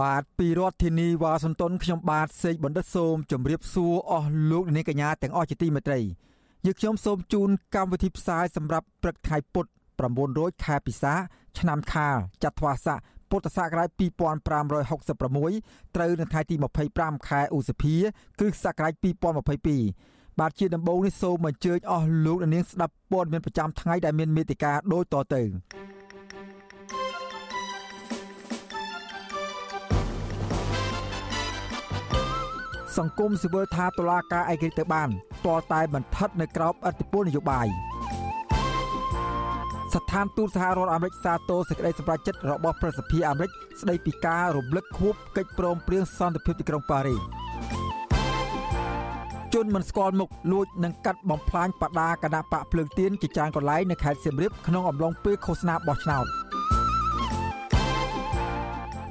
បាទពីរដ្ឋធានីវ៉ាស៊ីនតោនខ្ញុំបាទសេកបណ្ឌិតសូមជម្រាបសួរអស់លោកអ្នកនាងកញ្ញាទាំងអស់ជាទីមេត្រីយើខ្ញុំសូមជូនកម្មវិធីផ្សាយសម្រាប់ព្រឹកថ្ងៃពុធ900ខែពិសា ឆ្នាំខាលចត្វាស័កពុទ្ធសករាជ2566ត្រូវនៅថ្ងៃទី25ខែឧសភា គ្រិស្តសករាជ2022បាទជាដំបូងនេះសូមអញ្ជើញអស់លោកអ្នកនាងស្ដាប់ព័ត៌មានប្រចាំថ្ងៃដែលមានមេតិការដូចតទៅ សង្គមស៊ីវិលថាតុលាការឯករាជ្យទៅបានទាល់តែបន្ថិតនៅក្រោមអធិបុលនយោបាយស្ថានទូតសហរដ្ឋអាមេរិកសាទរសេចក្តីសម្រេចចិត្តរបស់ប្រសិទ្ធិអាមេរិកស្តីពីការរំលឹកខួបកិច្ចព្រមព្រៀងសន្តិភាពទីក្រុងប៉ារីសជនមិនស្គាល់មុខលួចនិងកាត់បំផ្លាញបដាគណៈបកភ្លើងទៀនជាច្រើនកន្លែងនៅខេត្តសៀមរាបក្នុងអំឡុងពេលឃោសនាបោះឆ្នោត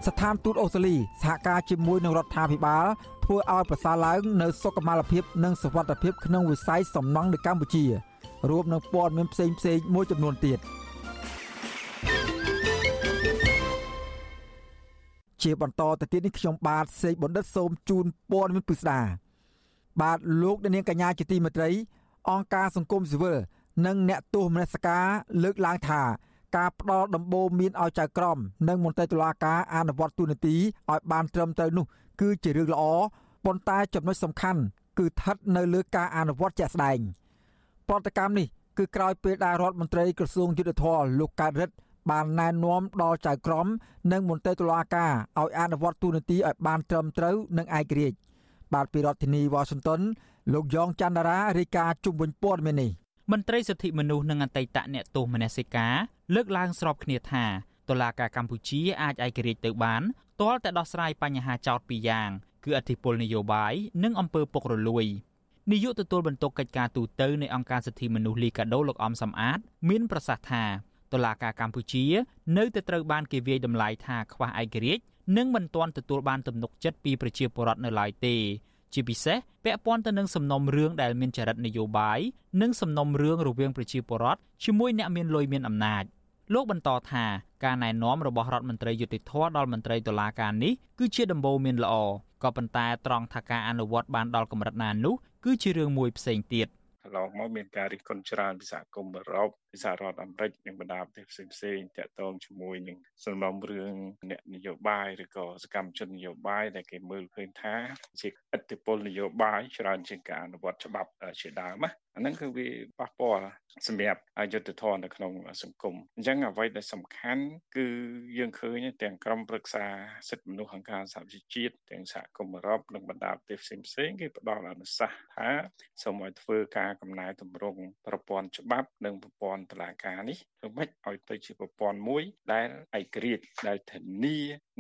ស្ថានទូតអូស្ត្រាលីសហការជាមួយនឹងរដ្ឋាភិបាលធ្វើឲ្យប្រសើរឡើងនៅសុខុមាលភាពនិងសុវត្ថិភាពក្នុងវិស័យសំណង់នៅកម្ពុជារួមនឹងព័ត៌មានផ្សេងផ្សេងមួយចំនួនទៀតជាបន្តទៅទៀតនេះខ្ញុំបាទសេកបណ្ឌិតសូមជូនព័ត៌មានពិស្ដាបាទលោកនាងកញ្ញាជាទីមេត្រីអង្គការសង្គមស៊ីវិលនិងអ្នកទោសមនសិការលើកឡើងថា ការផ្ដល់ដំបូន្មានឲ្យចៅក្រមនិងមន្ត្រីតុលាការអនុវត្តទូនាទីឲ្យបានត្រឹមត្រូវនោះគឺជារឿងល្អប៉ុន្តែចំណុចសំខាន់គឺស្ថិតនៅលើការអនុវត្តជាក់ស្ដែងប្រតិកម្មនេះគឺក្រោយពេលដែលរដ្ឋមន្ត្រីក្រសួងយុទ្ធភ័ពលោកកើតរិទ្ធបានណែនាំដល់ចៅក្រមនិងមន្ត្រីតុលាការឲ្យអនុវត្តទូនាទីឲ្យបានត្រឹមត្រូវនិងឯករាជ្យបាទពីរដ្ឋធានីវ៉ាស៊ីនតោនលោកយ៉ងច័ន្ទរារាយការណ៍ជុំវិញព័ត៌មាននេះមន្ត្រីសិទ្ធិមនុស្សនិងអតីតអ្នកទោសមនសិការ លើកឡើងស្របគ្នាថាតុលាការកម្ពុជាអាចឯករាជ្យទៅបានទាល់តែដោះស្រាយបញ្ហាចោតពីរយ៉ាងគឺអធិបុលនយោបាយនិងអំពើពុករលួយនាយកទទួលបន្ទុកកិច្ចការទូតទៅនៃអង្គការសិទ្ធិមនុស្សលីកាដូលោកអំសំអាត មានប្រសាសន៍ថាតុលាការកម្ពុជា នៅតែត្រូវបានគេវាយតម្លៃថាខ្វះឯករាជ្យនិងមិនទាន់ទទួលបានទំនុកចិត្តពីប្រជាពលរដ្ឋនៅឡើយទេជាពិសេសពាក់ព័ន្ធទៅនឹងសំណុំរឿងដែលមានចរិតនយោបាយនិងសំណុំរឿងរវាងប្រជាពលរដ្ឋជាមួយអ្នកមានលុយមានអំណាច លោកបន្តថាការណែនាំរបស់រដ្ឋមន្ត្រីយុតិធធដល់មន្ត្រីតុលាការនេះគឺជាដំបូន្មានល្អក៏ប៉ុន្តែត្រង់ថាការអនុវត្តបានដល់កម្រិតណានោះគឺជារឿងមួយផ្សេងទៀតកន្លងមកមានការរិះគន់ច្រើនពីសហគមន៍អឺរ៉ុប ពីសហរដ្ឋអាមេរិកនិងបណ្ដាប្រទេសផ្សេងផ្សេងតាក់ទងជាមួយនឹងសំណុំរឿងអ្នកនយោបាយឬក៏សកម្មជននយោបាយដែលគេមើលឃើញថាជាឥទ្ធិពលនយោបាយច្រើនជាងការអនុវត្តច្បាប់ជាដើមណាអាហ្នឹងគឺវាប៉ះពាល់សម្រាប់អយុធធម៌នៅក្នុងសង្គមអញ្ចឹងអ្វីដែលសំខាន់គឺយើងឃើញទាំងក្រមប្រឹក្សាសិទ្ធិមនុស្សអង្គការសហជីវជាតិទាំងសហគមន៍អឺរ៉ុបនិងបណ្ដាប្រទេសផ្សេងផ្សេងគេផ្ដល់អនុសាសន៍ថាសូមឲ្យធ្វើការកំណែតម្រង់ប្រព័ន្ធច្បាប់និងប្រព័ន្ធតុលាការនេះធ្វើម៉េចឲ្យទៅជាប្រព័ន្ធមួយ ដែលឯករាជ្យដែលធានា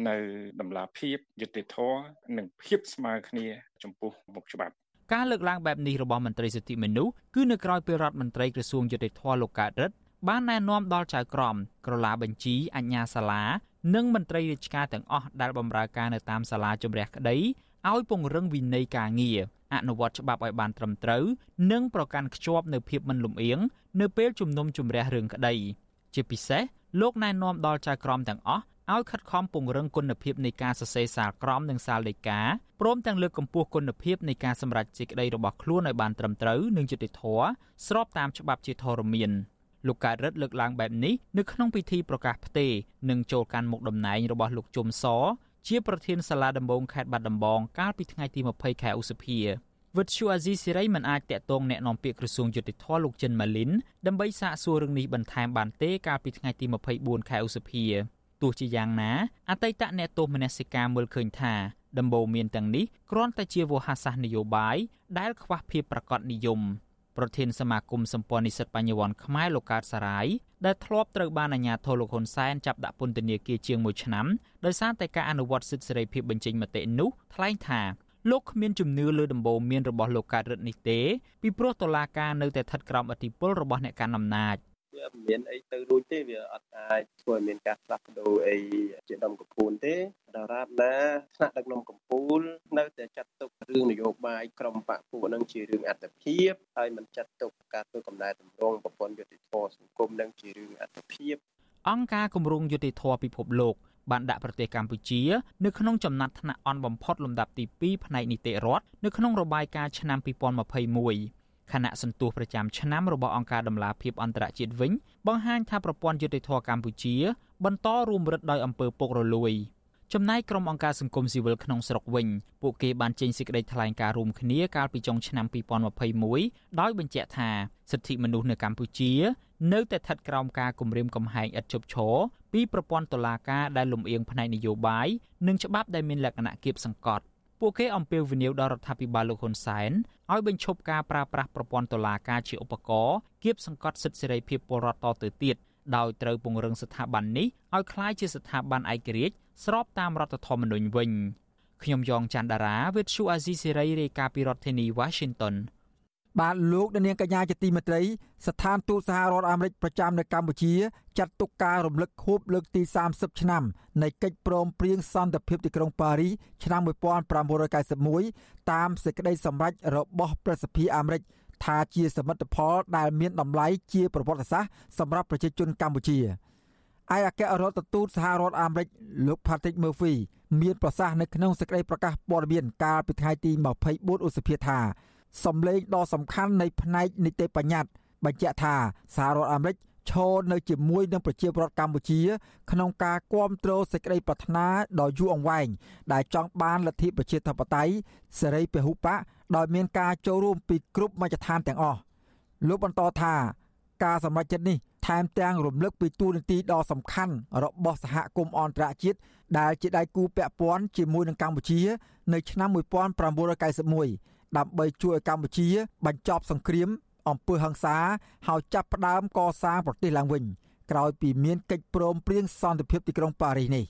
នៅតម្លាភាពយុត្តិធម៌និងភាពស្មើគ្នា ចំពោះមុខច្បាប់ការលើកឡើងបែបនេះរបស់មន្ត្រីសិទ្ធិមនុស្សគឺនៅក្រៅពេលរដ្ឋមន្ត្រីក្រសួងយុតិធធម៌លោកកើតរិទ្ធបានណែនាំដល់ចៅក្រមក្រឡាបញ្ជីអញ្ញាសាលា និងមន្ត្រីរាជការទាំងអស់ដែលបម្រើការនៅតាមសាលាជំរះក្តីឲ្យពង្រឹងវិន័យការងារអនុវត្តច្បាប់ឲ្យបានត្រឹមត្រូវនិងប្រកាន់ខ្ជាប់នៅភាពមិនលំអៀង នៅពេលជំនុំជម្រះរឿងក្តី ជាពិសេសលោកណែនាំដល់ចៅក្រមទាំងអស់ឲ្យខិតខំពង្រឹងគុណភាពនៃការសរសេរសាលក្រមនិងសាលដីកាព្រមទាំងលើកកម្ពស់គុណភាពនៃការសម្រេចសេចក្តីរបស់ខ្លួនឲ្យបានត្រឹមត្រូវនិងយុត្តិធម៌ស្របតាមច្បាប់ជាធរមានលោកកើតរិទ្ធលើកឡើងបែបនេះនៅក្នុងពិធីប្រកាសផ្ទេរនិងចូលកាន់មុខតំណែងរបស់លោកជុំសជាប្រធានសាលាដំបងខេត្តបាត់ដំបងកាលពីថ្ងៃទី20ខែឧសភា វិទ្យុអាស៊ីសេរីមិនអាចតាក់ទងแนะនាំពាក្យក្រសួងយុតិធធលោកចិនម៉ាលីនដើម្បីសាកសួររឿងនេះបន្ថែមបានទេកាលពីថ្ងៃទី24ខែឧសភាទោះជាយ៉ាងណាអតីតអ្នកទោសមនសិការមើលឃើញថាដំបូន្មានទាំងនេះគ្រាន់តែជាវោហារសាស្ត្រនយោបាយដែលខ្វះភាពប្រកបនិយមប្រធានសមាគមសម្ព័ន្ធនិស្សិតបញ្ញវន្តខ្មែរលោកកើតសារាយដែលធ្លាប់ត្រូវបានអាជ្ញាធរលោកហ៊ុនសែនចាប់ដាក់ពន្ធនាគារជាង1ឆ្នាំដោយសារតែការអនុវត្តសិទ្ធិសេរីភាពបញ្ចេញមតិនោះថ្លែងថា លោកគ្មានជំនឿលើដំបូន្មានរបស់លោកកើតរិទ្ធនេះទេពីព្រោះតុលាការនៅតែស្ថិតក្រោមឥទ្ធិពលរបស់អ្នកកាន់អំណាចវាមិនមានអីទៅរួចទេវាអត់អាចធ្វើឲ្យមានការផ្លាស់ប្ដូរអីជាដំកំពូលទេដរាបណាថ្នាក់ដឹកនាំកំពូលនៅតែចាត់ទុករឿងនយោបាយក្រមបកពួកនឹងជារឿងអត្តភាពហើយមិនចាត់ទុកការធ្វើកំណែតម្រង់ប្រព័ន្ធយុតិធធសង្គមនឹងជារឿងអត្តភាពអង្គការគម្រោងយុតិធធពិភពលោក បានដាក់ប្រទេសកម្ពុជានៅក្នុងចំណាត់ថ្នាក់អន់បំផុតលំដាប់ទី2ផ្នែកនីតិរដ្ឋនៅក្នុងរបាយការណ៍ឆ្នាំ2021ខណៈសន្ទុះប្រចាំឆ្នាំរបស់អង្គការដំឡាភិបអន្តរជាតិវិញបង្ហាញថាប្រព័ន្ធយុតិធធកម្ពុជា បន្តរួមរឹតដោយអំពើពុករលួយ ចំណែកក្រុមអង្គការសង្គមស៊ីវិលក្នុងស្រុកវិញពួកគេបានចេញសេចក្តីថ្លែងការណ៍រួមគ្នាកាលពីចុងឆ្នាំ2021ដោយបញ្ជាក់ថាសិទ្ធិមនុស្សនៅកម្ពុជានៅតែស្ថិតក្រោមការគំរាមកំហែងឥតឈប់ឈរពីប្រព័ន្ធតុលាការដែលលំអៀងផ្នែកនយោបាយនិងច្បាប់ដែលមានលក្ខណៈគៀបសង្កត់ពួកគេអំពាវនាវដល់រដ្ឋាភិបាលលោកហ៊ុនសែនឲ្យបញ្ឈប់ការប្រើប្រាស់ប្រព័ន្ធតុលាការជាឧបករណ៍គៀបសង្កត់សិទ្ធិសេរីភាពពលរដ្ឋតទៅទៀត ដោយត្រូវពង្រឹងស្ថាប័ននេះឲ្យក្លាយជាស្ថាប័នឯករាជ្យស្របតាមរដ្ឋធម្មនុញ្ញវិញខ្ញុំយ៉ងច័ន្ទដារាវិទ្យុអាស៊ីសេរីរាយការណ៍ពីរដ្ឋធានី Washington បាទលោកនាងកញ្ញាជាទីមេត្រីស្ថានទូតសហរដ្ឋអាមេរិកប្រចាំនៅកម្ពុជាចាត់ទុកការរំលឹកខួបលើកទី30ឆ្នាំនៃកិច្ចព្រមព្រៀងសន្តិភាពទីក្រុងប៉ារីសឆ្នាំ1991តាមសេចក្តីសម្រេចរបស់ប្រសិទ្ធិអាមេរិក ថាជាសមិទ្ធផលដែលមានតម្លៃជាប្រវត្តិសាស្ត្រសម្រាប់ប្រជាជនកម្ពុជាឯអគ្គរដ្ឋទូតសហរដ្ឋអាមេរិកលោក Patrick Murphy មានប្រសាសន៍នៅក្នុងសេចក្តីប្រកាសព័ត៌មានកាលពីថ្ងៃទី24ឧសភាថាសម្លេងដ៏សំខាន់នៃផ្នែកនីតិបញ្ញត្តិបញ្ជាក់ថាសហរដ្ឋអាមេរិកឈរនៅជាមួយនឹងប្រជាពលរដ្ឋកម្ពុជា ក្នុងការគ្រប់គ្រងសេចក្តីប្រាថ្នាដ៏យូរអង្វែងដែលចង់បានលទ្ធិប្រជាធិបតេយ្យសេរីពហុបក ដោយមានការចូលរួមពីគ្រប់មជ្ឈដ្ឋានទាំងអស់លោកបន្តថាការសម្រេចចិត្តនេះថែមទាំងរំលឹកពីទូនាទីដ៏សំខាន់របស់សហគមន៍អន្តរជាតិដែលជាដៃគូពាក់ព័ន្ធជាមួយនឹងកម្ពុជា នៅឆ្នាំ1991ដើម្បីជួយឲ្យកម្ពុជា បញ្ចប់សង្គ្រាមអំពើហិង្សាហើយចាប់ផ្ដើមកសាងប្រទេសឡើងវិញ ក្រោយពីមានកិច្ចព្រមព្រៀងសន្តិភាពទីក្រុងប៉ារីសនេះ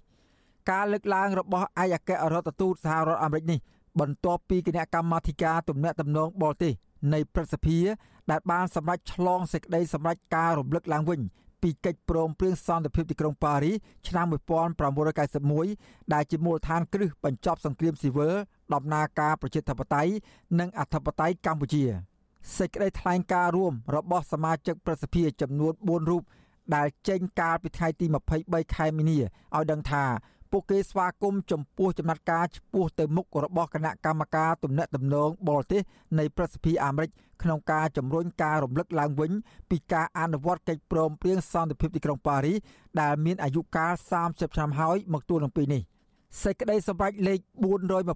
ការលើកឡើងរបស់ឯកអគ្គរដ្ឋទូតសហរដ្ឋអាមេរិកនេះ បន្ទាប់ពីគណៈកម្មាធិការទំនាក់ទំនងបរទេសនៃព្រឹទ្ធសភា ដែលបានសម្រេចឆ្លងសេចក្តីសម្រេចការរំលឹកឡើងវិញពីកិច្ចព្រមព្រៀងសន្តិភាពទីក្រុងប៉ារីឆ្នាំ1991ដែលជាមូលដ្ឋានគ្រឹះបញ្ចប់សង្គ្រាមស៊ីវិលដំណើរការប្រជាធិបតេយ្យនិងអធិបតេយ្យកម្ពុជាសេចក្តីថ្លែងការណ៍រួមរបស់សមាជិកប្រសិទ្ធិចំនួន4រូបដែលចេញកាលពីថ្ងៃទី23ខែមីនាឲ្យដឹងថា ពួកគេស្វាគមន៍ចំពោះចំណាត់ការឆ្ពោះទៅមុខរបស់គណៈកម្មការទំនាក់ទំនងបរទេសនៃប្រសិទ្ធិអាមេរិកក្នុងការជំរុញការរំលឹកឡើងវិញពីការអនុវត្តកិច្ចព្រមព្រៀងសន្តិភាពទីក្រុងប៉ារីដែលមានអាយុកាល30ឆ្នាំហើយមកទល់នឹងពេលនេះសេចក្តីសម្រេចលេខ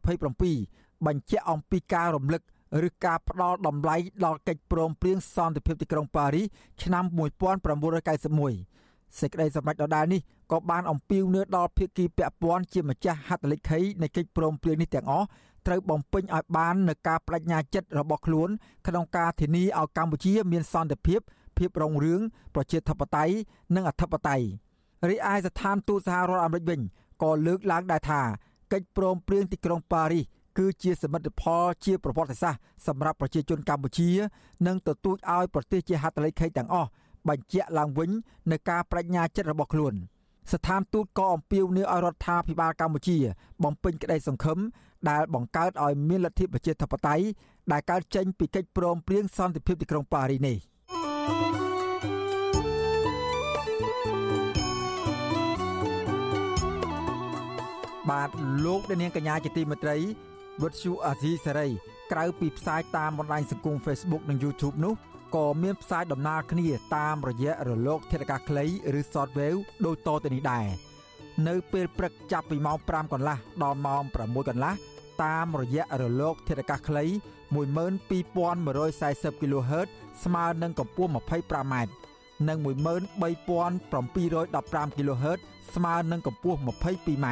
427បញ្ជាក់អំពីការរំលឹកឬការផ្ដល់តម្លៃដល់កិច្ចព្រមព្រៀងសន្តិភាពទីក្រុងប៉ារីឆ្នាំ1991 សេចក្តីសម្រេចដដែលនេះក៏បានអំពាវនាវដល់ភាគីពាក់ព័ន្ធជាម្ចាស់ហត្ថលេខីនៃកិច្ចព្រមព្រៀងនេះទាំងអស់ត្រូវបំពេញឲ្យបាននូវការបដិញ្ញាចិត្តរបស់ខ្លួនក្នុងការធានាឲ្យកម្ពុជាមានសន្តិភាព ភាពរុងរឿងប្រជាធិបតេយ្យនិងអធិបតេយ្យរីឯស្ថានទូតសហរដ្ឋអាមេរិកវិញក៏លើកឡើងដែរថាកិច្ចព្រមព្រៀងទីក្រុងប៉ារីសគឺជាសមិទ្ធផលជាប្រវត្តិសាស្ត្រសម្រាប់ប្រជាជនកម្ពុជា និងទទូចឲ្យប្រទេសជាហត្ថលេខីទាំងអស់ បញ្ជាក់ឡើងវិញនៅការបដិញ្ញាចិត្តរបស់ខ្លួនស្ថានទូតក៏អំពាវនាវឲ្យរដ្ឋាភិបាលកម្ពុជា បំពេញក្តីសង្ឃឹមដែលបង្កើតឲ្យមានលទ្ធិប្រជាធិបតេយ្យដែលកើតចេញពីកិច្ចព្រមព្រៀងសន្តិភាពទីក្រុងប៉ារីនេះបាទលោកនាងកញ្ញាជាទីមេត្រីវុទ្ធុអាស៊ីសេរីក្រៅពីផ្សាយតាមបណ្ដាញសង្គម Facebook និង YouTube នោះ ក៏មានផ្សាយដំណើរគ្នាតាមរយៈរលក ធាតុអាកាសខ្លីឬ Shortwave ដូចតទៅនេះដែរនៅពេលព្រឹកចាប់ពីម៉ោង5កន្លះដល់ម៉ោង6កន្លះតាមរយៈរលក ធាតុអាកាសខ្លី12140 kHz ស្មើនឹងកម្ពស់ 25m និង13715 kHz ស្មើនឹងកម្ពស់ 22m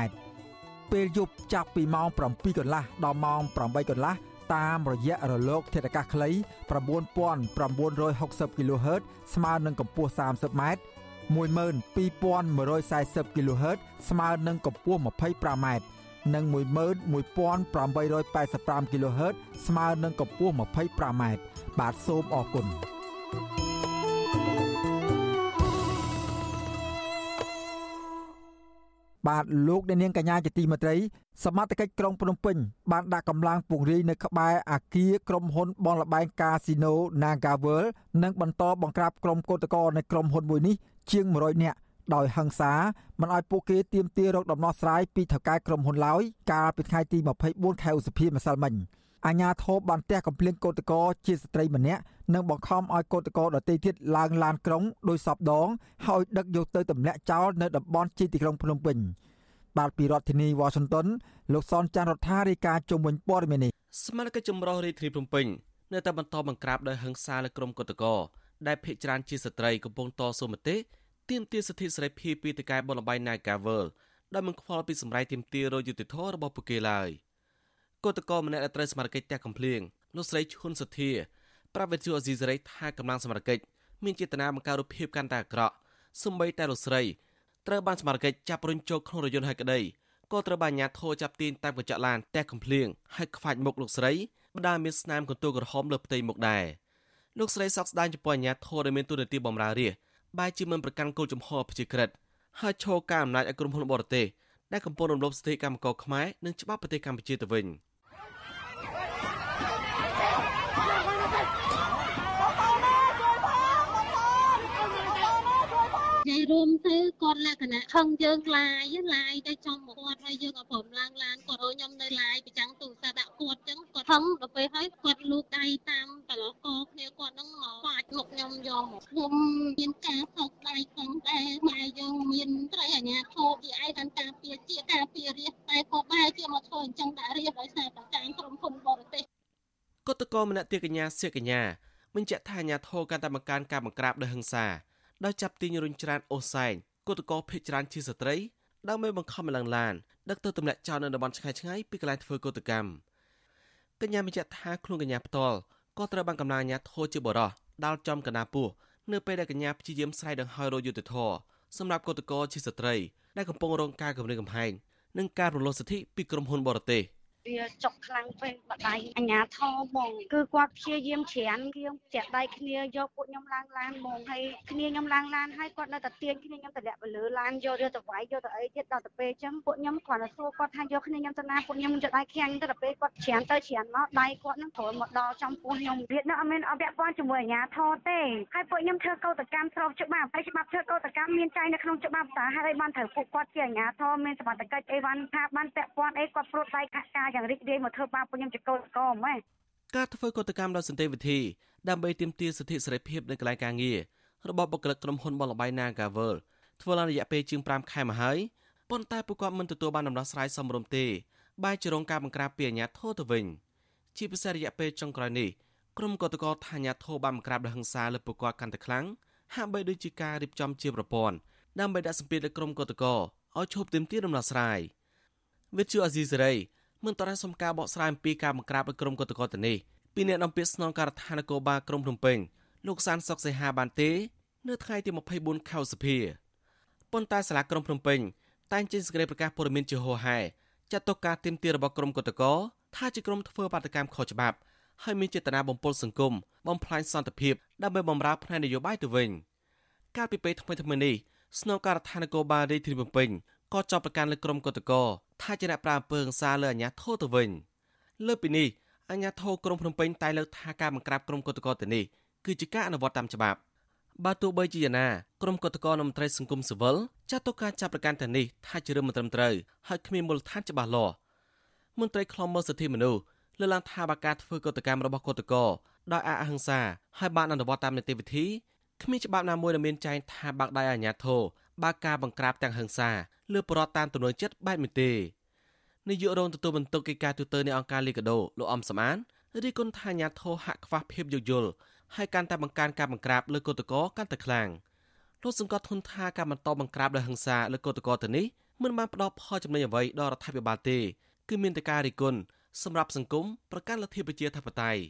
ពេលយប់ចាប់ពីម៉ោង7កន្លះដល់ម៉ោង8កន្លះ តាមរយៈរលក ធាតុអាកាសខ្លី9960 kHz ស្មើនឹងកម្ពស់ 30m 12140 kHz ស្មើនឹងកម្ពស់ 25m និង11885 kHz ស្មើនឹងកម្ពស់ 25m បាទសូមអរគុណ បាទលោកអ្នកនាងកញ្ញាជាទីមេត្រីសមត្ថកិច្ចក្រុងភ្នំពេញបានដាក់កម្លាំងពង្រាយនៅក្បែរអាគារក្រុមហ៊ុនបនលបែងកាស៊ីណូ Nagavel និងបន្តបង្ក្រាបក្រុមកោតក្រនៃក្រុមហ៊ុនមួយនេះជាង100នាក់ដោយហិង្សាមិនឲ្យពួកគេទាមទាររកដំណោះស្រាយពីថៅកែក្រុមហ៊ុនឡើយកាលពីថ្ងៃទី24ខែឧសភាម្សិលមិញ អាញាធរបានទះកំភ្លៀងកោតក្រជាស្ត្រីម្នាក់និងបង្ខំឲ្យកោតក្រដទៃទៀតឡើងឡានក្រុងដោយសពដងហើយដឹកយកទៅទម្លាក់ចោលនៅតំបន់ជាទីក្រុងភ្នំពេញបាទពីរដ្ឋធានីវ៉ាស៊ីនតោនលោកសនចាន់រដ្ឋារាយការណ៍ជុំវិញព័ត៌មាននេះស្មារតីចម្រុះរាជធានីភ្នំពេញនៅតែបន្តបង្ក្រាបដោយហិង្សាលើក្រុមកោតក្រដែលភ ieck ច្រានជាស្ត្រីកំពុងតស៊ូមតិទាមទារសិទ្ធិសេរីភាពពីតកែបនលបៃ Nagavel ដែលមិនខ្វល់ពីសម្រេចទាមទាររយុត្តិធម៌របស់ពួកគេឡើយ កោតកម្នាក់ដែលត្រូវសមត្ថកិច្ចផ្ទះកំភ្លៀងលោកស្រីឈុនសុធាប្រាប់វិទ្យុអេស៊ីសេរីថាកម្លាំងសមត្ថកិច្ចមានចេតនាបង្កើតរូបភាពកាន់តែអាក្រក់សម្បីតែលោកស្រីត្រូវបានសមត្ថកិច្ចចាប់រុញចូលក្នុងរយន្តហើយក្តីក៏ត្រូវបានអាជ្ញាធរចាប់ទាញតាមកញ្ចក់ឡានផ្ទះកំភ្លៀងហើយខ្វាច់មុខលោកស្រីបណ្ដាមានស្នាមកន្ទួលក្រហមលើផ្ទៃមុខដែរលោកស្រីសោកស្ដាយចំពោះអាជ្ញាធរដែលមានទូនាទីបម្រើរាជបែរជាមិនប្រកាន់គោលជំហរប្រជាក្រិតហើយឈរការអំណាចឲ្យក្រុមហ៊ុនបរទេសដែលកំពុងរំលោភសិទ្ធិកម្មករខ្មែរនិងច្បាប់ប្រទេសកម្ពុជាទៅវិញ។ និយាយរួមទៅគាត់លក្ខណៈខឹងយើងឡាយឡាយទៅចំមកគាត់ហើយយើងក៏ព្រមឡើងឡានគាត់ឲ្យខ្ញុំនៅឡាយប្រចាំទូរស័ព្ទដាក់គាត់ចឹងគាត់ខឹងដល់ពេលហើយគាត់លូកដៃតាមតឡកគ្នាគាត់នឹងមកបាច់មុខខ្ញុំយកមកខ្ញុំមានការសោកដៃខឹងដែរម៉ែយើងមានត្រីអាញាធោជាឯកតាពាជាការពាររាជតែក៏បែរជាមកធ្វើអញ្ចឹងដាក់រាជដោយសារប្រចាំក្រុមហ៊ុនបរទេសកតកោម្នាក់ទៀតកញ្ញាសៀកកញ្ញាបញ្ជាក់ថាអាញាធោកាន់តែបង្កើនការបង្ក្រាបដោយហិង្សា ដោយចាប់ទាញរុញច្រានអូសែងគឧតកោភេកច្រានជាស្ត្រីដើម្បីបង្ខំឲ្យឡើងឡានដឹកទៅទម្លាក់ចោលនៅតំបន់ឆ្ងាយឆ្ងាយពីកន្លែងធ្វើកុតកម្មកញ្ញាបញ្ជាក់ថាខ្លួនកញ្ញាផ្ទាល់ក៏ត្រូវបានកម្លាំងអាជ្ញាធរជាបរោះដាល់ចំកណ្ដាពោះនៅពេលដែលកញ្ញាព្យាយាមស្រ័យដង្ហើយរយុទ្ធធរសម្រាប់កុតកោជាស្ត្រីដែលកំពុងរងការគំរាមកំហែងនិងការរំលោភសិទ្ធិពីក្រុមហ៊ុនបរទេស។ វាចុកខ្លាំងពេកបដៃអញ្ញាធមបងគឺគាត់ព្យាយាមច្រានគៀងចាក់ដៃគ្នាយកពួកខ្ញុំឡើងឡានហ្មងហើយគ្នាខ្ញុំឡើងឡានហើយគាត់នៅតែទាញគ្នាខ្ញុំតម្លាក់ទៅលើឡានយកយកទៅវាយយកទៅអីទៀតដល់ទៅពេលអញ្ចឹងពួកខ្ញុំគ្រាន់តែសួរគាត់ថាយកគ្នាខ្ញុំទៅណាពួកខ្ញុំយកដៃខាំងទៅដល់ពេលគាត់ច្រានទៅច្រានមកដៃគាត់នឹងត្រូវមកដល់ចំពោះខ្ញុំវានៅអត់មានអពាក់ព័ន្ធជាមួយអញ្ញាធមទេហើយពួកខ្ញុំធ្វើកោតកម្មស្របច្បាប់ហើយច្បាប់ធ្វើកោតកម្មមានចែងនៅក្នុងច្បាប់តាហើយឲ្យបានត្រូវពួកគាត់ជាអញ្ញាធមមានសមត្ថកិច្ចអីវ៉ាន់ថាបានពាក់ព័ន្ធអីគាត់ព្រួតដៃខាក់ការយ៉ាងរីករាយមកធ្វើបាបពួកខ្ញុំជាកូនកោម៉េចការធ្វើកតកម្មដោយសន្តិវិធីដើម្បីទាមទារសិទ្ធិសេរីភាពនៅកន្លែងការងាររបស់បុគ្គលិកក្រុមហ៊ុនបលបៃ Nagavel ធ្វើឡើងរយៈពេលជាង5ខែមកហើយប៉ុន្តែពួកគាត់មិនទទួលបានដំណោះស្រាយសមរម្យទេបែរជារងការបង្ក្រាបពីអាជ្ញាធរទៅវិញជាពិសេសរយៈពេលចុងក្រោយនេះក្រុមកតកតថាអាជ្ញាធរបានបង្ក្រាបដោយហិង្សាលើពួកគាត់កាន់តែខ្លាំងហាក់បីដូចជាការរៀបចំជាប្រព័ន្ធដើម្បីដាក់សម្ពាធលើក្រុមកតកតឲ្យឈប់ទាមទារដំណោះស្រាយវិទ្យុអាស៊ីសេរី មិនតរសុំការបកស្រាយអំពីការបង្ក្រាបដោយក្រុមកតកតនេះពីអ្នកនាំពាក្យស្នងការដ្ឋាននគរបាលក្រុងភ្នំពេញលោកសានសុកសីហាបានទេ នៅថ្ងៃទី24ខែសីហាប៉ុន្តែសាលាក្រុងភ្នំពេញតែងចេញសេចក្តីប្រកាសព័ត៌មានជាហោហែចាត់ទុកការទាមទាររបស់ក្រុមកតកតថាជាក្រុមធ្វើបាតកម្មខុសច្បាប់ហើយមានចេតនាបំពុលសង្គមបំផ្លាញសន្តិភាពដើម្បីបំរើផ្នែកនយោបាយទៅវិញកាលពីពេលថ្មីៗនេះស្នងការដ្ឋាននគរបាលរាជធានីភ្នំពេញ ក៏ចាប់ប្រកាន់លើក្រុមកតកថាជាអ្នកប្រាអំពើហិង្សាលើអាញាធរទៅវិញលើពីនេះអាញាធរក្រុងភ្នំពេញតែលើកថាការបង្ក្រាបក្រុមកតកទៅនេះគឺជាការអនុវត្តតាមច្បាប់បើទោះបីជាយ៉ាងណាក្រុមកតកនមន្ត្រីសង្គមស៊ីវិលចាត់ទុកការចាប់ប្រកាន់ទៅនេះថាជារឿងមិនត្រឹមត្រូវហើយគ្មានមូលដ្ឋានច្បាស់លាស់មន្ត្រីខ្លំមើលសិទ្ធិមនុស្សលើកឡើងថាបើការធ្វើកតកម្មរបស់កតកដោយអហិង្សាហើយបានអនុវត្តតាមនីតិវិធីគ្មានច្បាប់ណាមួយដែលមានចែងថាបាក់ដៃអាញាធរ បើការបង្ក្រាបទាំងហិង្សាលើបរដ្ឋតាមទំនួលចិត្តបែបនេះទេនាយករងទទួលបន្ទុកកិច្ចការទូតនៃអង្គការលីកាដូលោកអំសមានរីគុណថាញាធរហាក់ខ្វះភាពយោគយល់ហើយកាន់តែបង្កើនការបង្ក្រាបលើកុតកោកាន់តែខ្លាំងលោកសង្កត់ធនថាការបន្តបង្ក្រាបដោយហិង្សាលើកុតកោទៅនេះមិនបានផ្ដល់ផលចំណេញអ្វីដល់រដ្ឋាភិបាលទេគឺមានតែការរិះគន់សម្រាប់សង្គមប្រកាន់លទ្ធិប្រជាធិបតេយ្យ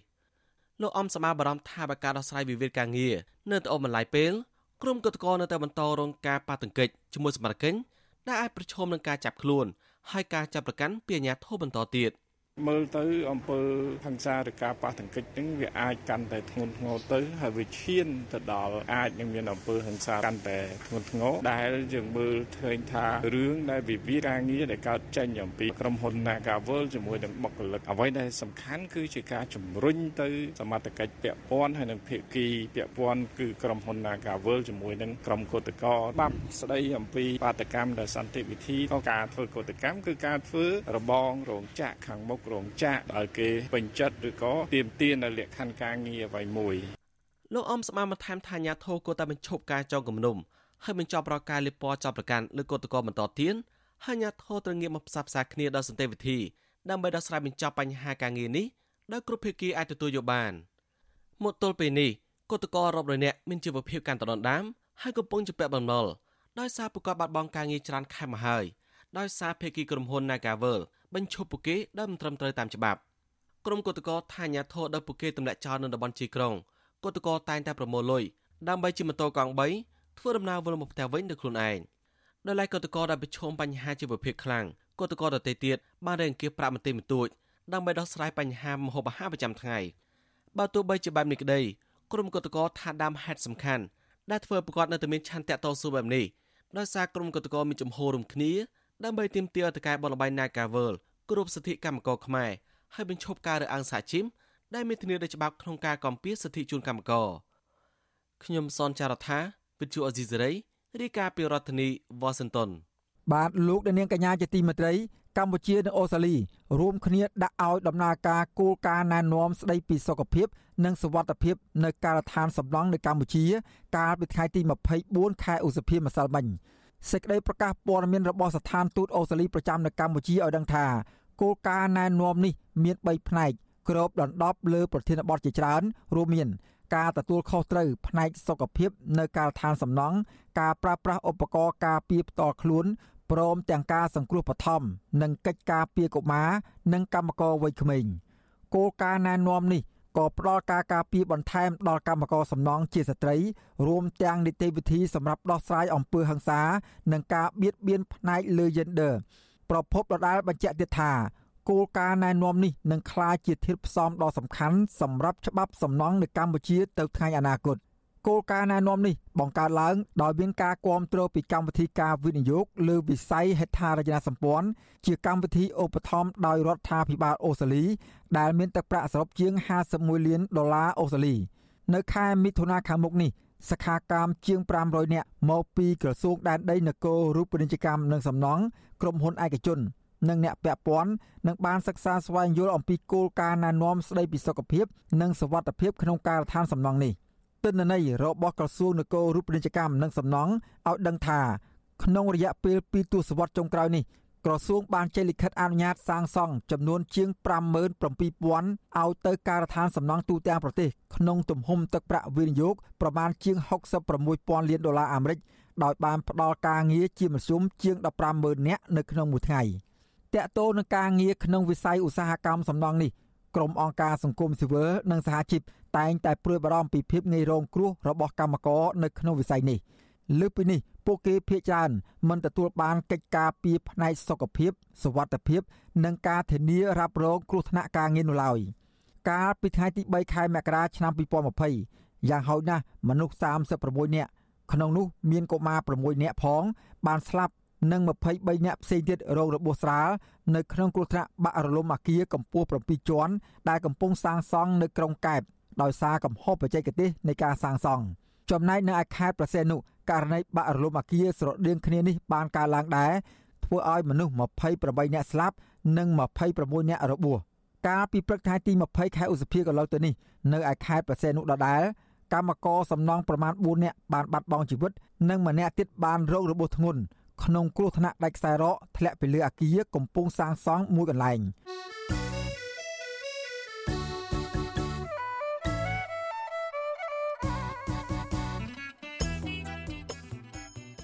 លោកអំសមាបារម្ភថាបើការដោះស្រាយវិវាទការងារនៅតែអូសបន្លាយពេល ក្រុមកតកនៅតែបន្តរងការប៉ះទង្គិចជាមួយសមាជិកដែលអាចប្រឈមនឹងការចាប់ខ្លួន ហើយការចាប់ប្រកាន់ពីអាជ្ញាធរបន្តទៀត។ មើលទៅអំពើហិង្សាឬការប៉ះទង្គិចហ្នឹងវាអាចកាន់តែធ្ងន់ធ្ងរទៅហើយវាឈានទៅដល់អាចនឹងមានអំពើហិង្សាកាន់តែធ្ងន់ធ្ងរដែលយើងមើលឃើញថារឿងដែលវិវាទការងារដែលកើតចេញអំពីក្រុមហ៊ុន Nagavel ជាមួយនឹងបុគ្គលិកអ្វីដែលសំខាន់គឺជាការជំរុញទៅសមត្ថកិច្ចពាក់ព័ន្ធហើយនឹងភាគីពាក់ព័ន្ធគឺក្រុមហ៊ុន Nagavel ជាមួយនឹងក្រុមកោតក្របាប់ស្ដីអំពីបាតកម្មដែលសន្តិវិធីក៏ការធ្វើកោតកម្មគឺការធ្វើរបងរោងចក្រខាងមុខរោងចក្រឲ្យគេពេញចិត្តឬក៏ទៀមទាននៅលក្ខខណ្ឌការងារអ្វីមួយលោកអមស្មានបន្ថែមថាអាញាធរគួរតែបញ្ឈប់ការចងគំនុំហើយបញ្ចប់រកការលិពណ៌ចាប់ប្រកាន់លើកតកបន្តទៀតហើយអាញាធរត្រូវងាកមកផ្សះផ្សាគ្នាដល់សន្តិវិធីដើម្បីដោះស្រាយបញ្ចប់បញ្ហាការងារនេះដោយគ្រប់ភាគីអាចទទួលយកបានមកទល់ពេលនេះគតកោរាប់រយនាក់មានជីវភាពកាន់តែដុនដាមហើយកំពុងជាពាក់បំណុលដោយសារប្រកបបាត់បង់ការងារច្រើនខែមកហើយដោយសារភាគីក្រុមហ៊ុន Nagavel បញ្ឈប់ពួកគេដោយមិនត្រឹមត្រូវតាមច្បាប់ក្រុមគឧតកោថាញាធរដល់ពួកគេទម្លាក់ចោលនៅតំបន់ជីក្រុងគឧតកោតែងតែប្រមូលលុយដើម្បីជិះម៉ូតូកង់3ធ្វើដំណើរវិលមកផ្ទះវិញដោយខ្លួនឯងដោយឡែកគឧតកោដែលប្រឈមបញ្ហាជីវភាពខ្លាំងគឧតកោដទៃទៀតបានរែងគៀបប្រាក់មន្ទីរបន្ទួចដើម្បីដោះស្រាយបញ្ហាម្ហូបអាហារប្រចាំថ្ងៃបើទោះបីជាបែបនេះក្តីក្រុមគឧតកោថាដើមហេតុសំខាន់ដែលធ្វើប្រកាសនៅតែមានឆន្ទៈតស៊ូបែបនេះដោយសារក្រុមគឧតកោមានចំហរួមគ្នា ដើម្បីទាមទារទៅកែបនលបៃ Nagavel គ្រប់សិទ្ធិកម្មករខ្មែរហើយបញ្ឈប់ការរើសអើងសហជីពដែលមានធានាដោយច្បាប់ក្នុងការកំពារសិទ្ធិជូនកម្មករខ្ញុំសនចាររថាវិទ្យុអេស៊ីសេរីរាយការណ៍ពីរដ្ឋធានី Washington បាទលោកនាងកញ្ញាជាទីមេត្រីកម្ពុជានិងអូស្ត្រាលីរួមគ្នាដាក់ឲ្យដំណើរការគោលការណ៍ណែនាំស្តីពីសុខភាព និងសុវត្ថិភាពនៅការដ្ឋានសំឡង់នៅកម្ពុជា កាលពីថ្ងៃទី24ខែឧសភាម្សិលមិញ សេចក្តីប្រកាសព័ត៌មានរបស់ស្ថានទូតអូស្ត្រាលីប្រចាំនៅកម្ពុជាឲ្យដឹងថាគោលការណ៍ណែនាំនេះមាន3ផ្នែកគ្របដណ្ដប់លើប្រធានបទជាច្រើនរួមមានការទទួលខុសត្រូវផ្នែកសុខភាពនៅការដ្ឋានសំណង់ការប្រើប្រាស់ឧបករណ៍ការពារផ្ទាល់ខ្លួនព្រមទាំងការសង្គ្រោះបឋមនិងកិច្ចការពារកុមារនិងកម្មករវ័យក្មេងគោលការណ៍ណែនាំនេះ ក៏ផ្ដល់ការការពារបន្ថែមដល់កម្មករសំណង់ជាស្ត្រីរួមទាំងនីតិវិធីសម្រាប់ដោះស្រាយអំពើហិង្សា និងការបៀតបៀនផ្នែកលើ gender ប្រពន្ធដដាលបញ្ជាក់ទៀតថាគោលការណ៍ណែនាំនេះនឹងក្លាយជាធាតុផ្សំដ៏សំខាន់សម្រាប់ច្បាប់សំណង់នៅកម្ពុជាទៅថ្ងៃអនាគត គោលការណ៍ណែនាំនេះបង្កើតឡើងដោយមានការគ្រប់គ្រងពីកម្មវិធីការវិនិយោគលើវិស័យហេដ្ឋារចនាសម្ព័ន្ធជាកម្មវិធីឧបត្ថម្ភដោយរដ្ឋាភិបាលអូស្ត្រាលី ដែលមានទឹកប្រាក់សរុបជាង51លានដុល្លារអូស្ត្រាលី នៅខែមិថុនាខាងមុខនេះសខាកាមជាង500នាក់មកពីក្រសួងដែនដីនគររូបនីយកម្មនិងសំណង់ក្រុមហ៊ុនឯកជននិងអ្នកពាក់ព័ន្ធនឹងបានសិក្សាស្វែងយល់អំពីគោលការណ៍ណែនាំស្តីពីសុខភាព និងសុវត្ថិភាពក្នុងការដ្ឋានសំណង់នេះ ទិន្នន័យរបស់ក្រសួងនគររូបនីយកម្មនិងសំណង់ឲ្យដឹងថាក្នុងរយៈពេល2ទសវត្សរ៍ចុងក្រោយនេះក្រសួងបានចេញលិខិតអនុញ្ញាតសាងសង់ចំនួនជាង57000ឲ្យទៅការដ្ឋានសំណង់ទូទាំងប្រទេសក្នុងទំហំទឹកប្រាក់វិនិយោគប្រមាណជាង66000លានដុល្លារអាមេរិកដោយបានផ្ដល់ការងារជាមធ្យមជាង150,000នាក់នៅក្នុងមួយថ្ងៃ។តកតោនឹងការងារក្នុងវិស័យឧស្សាហកម្មសំណង់នេះក្រុមអង្គការសង្គមស៊ីវិលនិងសហជីព តែងតែព្រួយបារម្ភពីភាពងាយរងគ្រោះរបស់កម្មករនៅក្នុងវិស័យនេះលើពីនេះពួកគេភ័យច្រើនមិនទទួលបានកិច្ចការពីផ្នែកសុខភាពសុវត្ថិភាព និងការធានារ៉ាប់រងគ្រោះថ្នាក់ការងារនោះឡើយកាលពីថ្ងៃទី3ខែមករាឆ្នាំ2020យ៉ាងហោចណាស់មនុស្ស36នាក់ក្នុងនោះមានកុមារ6នាក់ផង បានស្លាប់និង23នាក់ផ្សេងទៀតរងរបួសស្រាលនៅក្នុងគ្រោះថ្នាក់បាក់រលំអគារកម្ពស់7ជាន់ដែលកំពុងសាងសង់នៅក្រុងកែប ដោយសារកំហុសបច្ចេកទេសនៃការសាងសង់ចំណែកនៅឯខេត្តប្រសេនុករណីបាក់រលំអគារស្រដៀងគ្នានេះបានកើតឡើងដែរធ្វើឲ្យមនុស្ស28នាក់ស្លាប់និង26នាក់របួសកាលពីព្រឹកថ្ងៃទី20ខែឧសភាកន្លងទៅនេះនៅឯខេត្តប្រសេនុដដែលកម្មករសំណង់ប្រមាណ4នាក់បានបាត់បង់ជីវិតនិងម្នាក់ទៀតបានរងរបួសធ្ងន់ក្នុងគ្រោះថ្នាក់ដាច់ខ្សែរ៉កធ្លាក់ពីលើអគារកំពុងសាងសង់មួយកន្លែង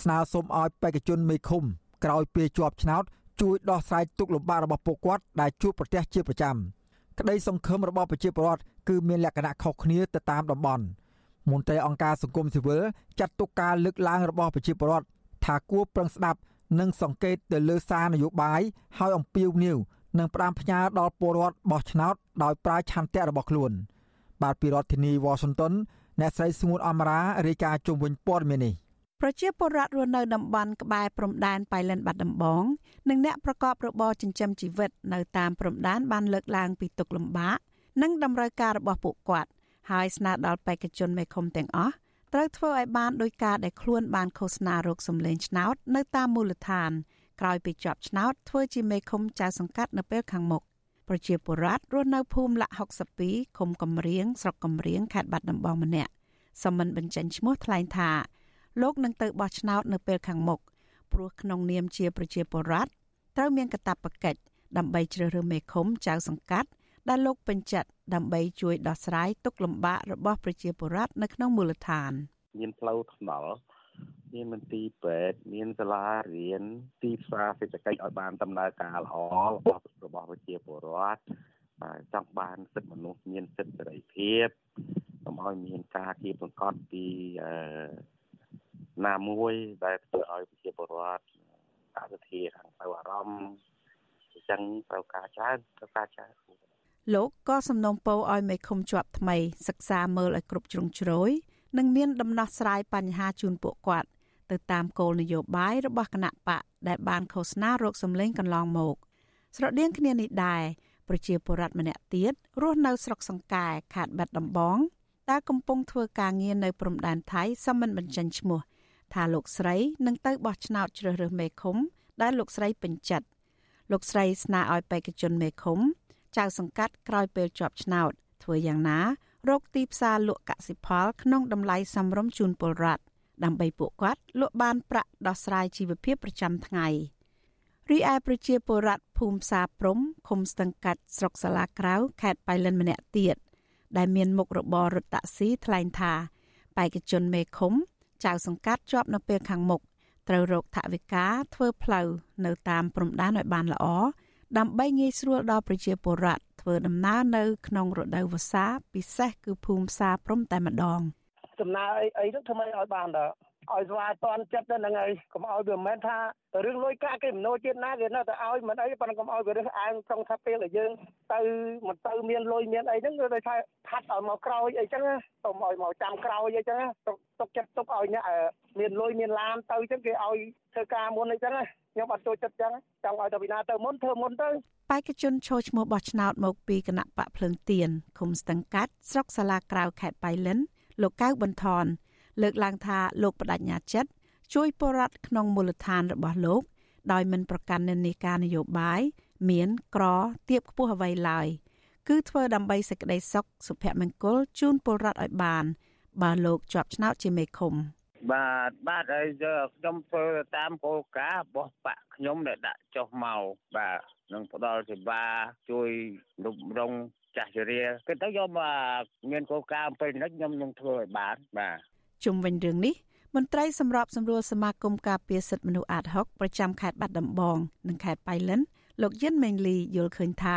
ស្នើសុំឲ្យបេក្ខជនមេឃុំក្រោយពេលជាប់ឆ្នោតជួយដោះស្រាយទុកលំបាករបស់ពួកគាត់ដែលជួបប្រទះជាប្រចាំក្តីសង្ឃឹមរបស់ប្រជាពលរដ្ឋគឺមានលក្ខណៈខុសគ្នាទៅតាមតំបន់មន្ត្រីអង្គការសង្គមស៊ីវិលចាត់ទុកការលើកឡើងរបស់ប្រជាពលរដ្ឋថាគួរប្រឹងស្ដាប់និងសង្កេតទៅលើសារនយោបាយឲ្យអំពាវនាវនិងផ្ដាំផ្ញើដល់ពលរដ្ឋបោះឆ្នោតដោយប្រើឆន្ទៈរបស់ខ្លួន បាទពីរដ្ឋធានី Washington អ្នកស្រីស្ងួនអមរារាយការណ៍ជុំវិញព័ត៌មាននេះ ប្រជាពលរដ្ឋរស់នៅតំបន់ក្បែរព្រំដែនប៉ៃលិនបាត់ដំបងនិងអ្នកប្រកបរបរចិញ្ចឹមជីវិតនៅតាមព្រំដែនបានលើកឡើងពីទុកលំបាកនិងតម្រូវការរបស់ពួកគាត់ហើយស្នើដល់បេក្ខជនមេឃុំទាំងអស់ត្រូវធ្វើឲ្យបានដោយការដែលខ្លួនបានឃោសនារោគសម្លេងឆ្នោតនៅតាមមូលដ្ឋានក្រោយពីជាប់ឆ្នោតធ្វើជាមេឃុំចៅសង្កាត់នៅពេលខាងមុខប្រជាពលរដ្ឋរស់នៅភូមិលាក់62ឃុំកំរៀងស្រុកកំរៀងខេត្តបាត់ដំបងម្នាក់សមមិនបញ្ចេញឈ្មោះថ្លែងថា លោកនឹងទៅបោះឆ្នោតនៅពេលខាងមុខព្រោះក្នុងនាមជាប្រជាពលរដ្ឋត្រូវមានកាតព្វកិច្ចដើម្បីជ្រើសរើសមេឃុំចៅសង្កាត់ដែលលោកពេញចិត្តដើម្បីជួយដោះស្រាយទុក្ខលំបាករបស់ប្រជាពលរដ្ឋនៅក្នុងមូលដ្ឋានមានផ្លូវថ្នល់មានមន្ទីរពេទ្យមានសាលារៀនទីផ្សារសេដ្ឋកិច្ចឲ្យបានដំណើរការល្អរបស់របស់ប្រជាពលរដ្ឋបាទចង់បានសិទ្ធិមនុស្សមានសិទ្ធិសេរីភាពកុំឲ្យមានការគៀបសង្កត់ពីអឺ ណាមួយដែលធ្វើឲ្យប្រជាពលរដ្ឋអសធាខាងទៅអារម្មណ៍អញ្ចឹងត្រូវការច្រើនត្រូវការច្រើនលោកក៏សំណូមពរឲ្យមេឃុំជាប់ថ្មីសិក្សាមើលឲ្យគ្រប់ជ្រុងជ្រោយនិងមានដំណោះស្រាយបញ្ហាជូនពួកគាត់ ទៅតាមគោលនយោបាយរបស់គណៈបកដែលបានឃោសនារោគសម្លេងកន្លងមក ស្រដៀងគ្នានេះដែរប្រជាពលរដ្ឋម្នាក់ទៀតរស់នៅស្រុកសង្កែខេត្តបាត់ដំបងដែលកំពុងធ្វើការងារនៅព្រំដែនថៃសមិនបញ្ចេញឈ្មោះ ថាលោកស្រីនឹងទៅបោះឆ្នោតជ្រើសរើសមេឃុំ ដែលលោកស្រីពេញចិត្តលោកស្រីស្នើឲ្យបេក្ខជនមេឃុំចៅសង្កាត់ក្រោយពេលជាប់ឆ្នោត ធ្វើយ៉ាងណារកទីផ្សារលក់កសិផល ក្នុងតម្លៃសមរម្យជូនពលរដ្ឋដើម្បីពួកគាត់លក់បានប្រាក់ដោះស្រាយជីវភាពប្រចាំថ្ងៃរីឯប្រជាពលរដ្ឋភូមិផ្សារព្រំឃុំស្ទឹងកាច់ស្រុកសាឡាក្រៅខេត្តបៃលិនម្នាក់ទៀតដែលមានមុខរបររថតាក់ស៊ីថ្លែងថាបេក្ខជនមេឃុំ ចៅសង្កាត់ជាប់នៅពេលខាងមុខត្រូវរកថវិកាធ្វើផ្លូវនៅតាមព្រំដែនឲ្យបានល្អដើម្បីងាយស្រួលដល់ប្រជាពលរដ្ឋធ្វើដំណើរនៅក្នុងរដូវវស្សាពិសេសគឺភូមិផ្សារព្រំតែម្ដង ដំណើរអីអីទៅធ្វើម៉េចឲ្យបានដល់ ឲ្យស្វាយតន់ចិត្តទៅហ្នឹងហើយកុំឲ្យវាមិនមែនថារឿងលុយកាក់គេមិនណូជាតិណាគេនៅតែឲ្យមិនអីប៉ុន្តែកុំឲ្យវារើសអើងក្នុងថាពេលដែលយើងទៅមិនទៅមានលុយមានអីហ្នឹងគឺដោយថាផាត់ឲ្យមកក្រោយអីចឹងទៅឲ្យមកចាំក្រោយអីចឹងទុកចិត្តទុកឲ្យអ្នកមានលុយមានឡានទៅចឹងគេឲ្យធ្វើការមុនអីចឹងខ្ញុំអត់ចូលចិត្តចឹងចង់ឲ្យទៅវិណាទៅមុនធ្វើមុនទៅបេក្ខជនឈរឈ្មោះបោះឆ្នោតមកពីគណៈបកភ្លើងទៀនឃុំស្ទឹងកាត់ស្រុកសាឡាក្រៅខេត្តបៃលិនលោកកៅបន្ថន លើកឡើងថាលោកបដិញ្ញាចិត្តជួយពលរដ្ឋក្នុងមូលដ្ឋានរបស់លោក ដោយមិនប្រកាន់និន្នាការនយោបាយមានក្រទៀបខ្ពស់អ្វីឡើយគឺធ្វើដើម្បីសេចក្តីសុខសុភមង្គលជូនពលរដ្ឋឲ្យបាន បើលោកជាប់ឆ្នោតជាមេឃុំបាទបាទហើយខ្ញុំធ្វើតាមគោលការណ៍របស់បកខ្ញុំដែលដាក់ចុះមកបាទនឹងផ្ដល់សេវាជួយរំរងចាស់ជរាគឺទៅយកមកមានគោលការណ៍អំពីនេះខ្ញុំនឹងធ្វើឲ្យបានបាទ ជុំវិញរឿងនេះមន្ត្រីសម្របសម្រួលសមាគមការពារសិទ្ធិមនុស្សអាត60ប្រចាំខេត្តបាត់ដំបងនិងខេត្តបៃលិនលោកយិនមេងលីយល់ឃើញថា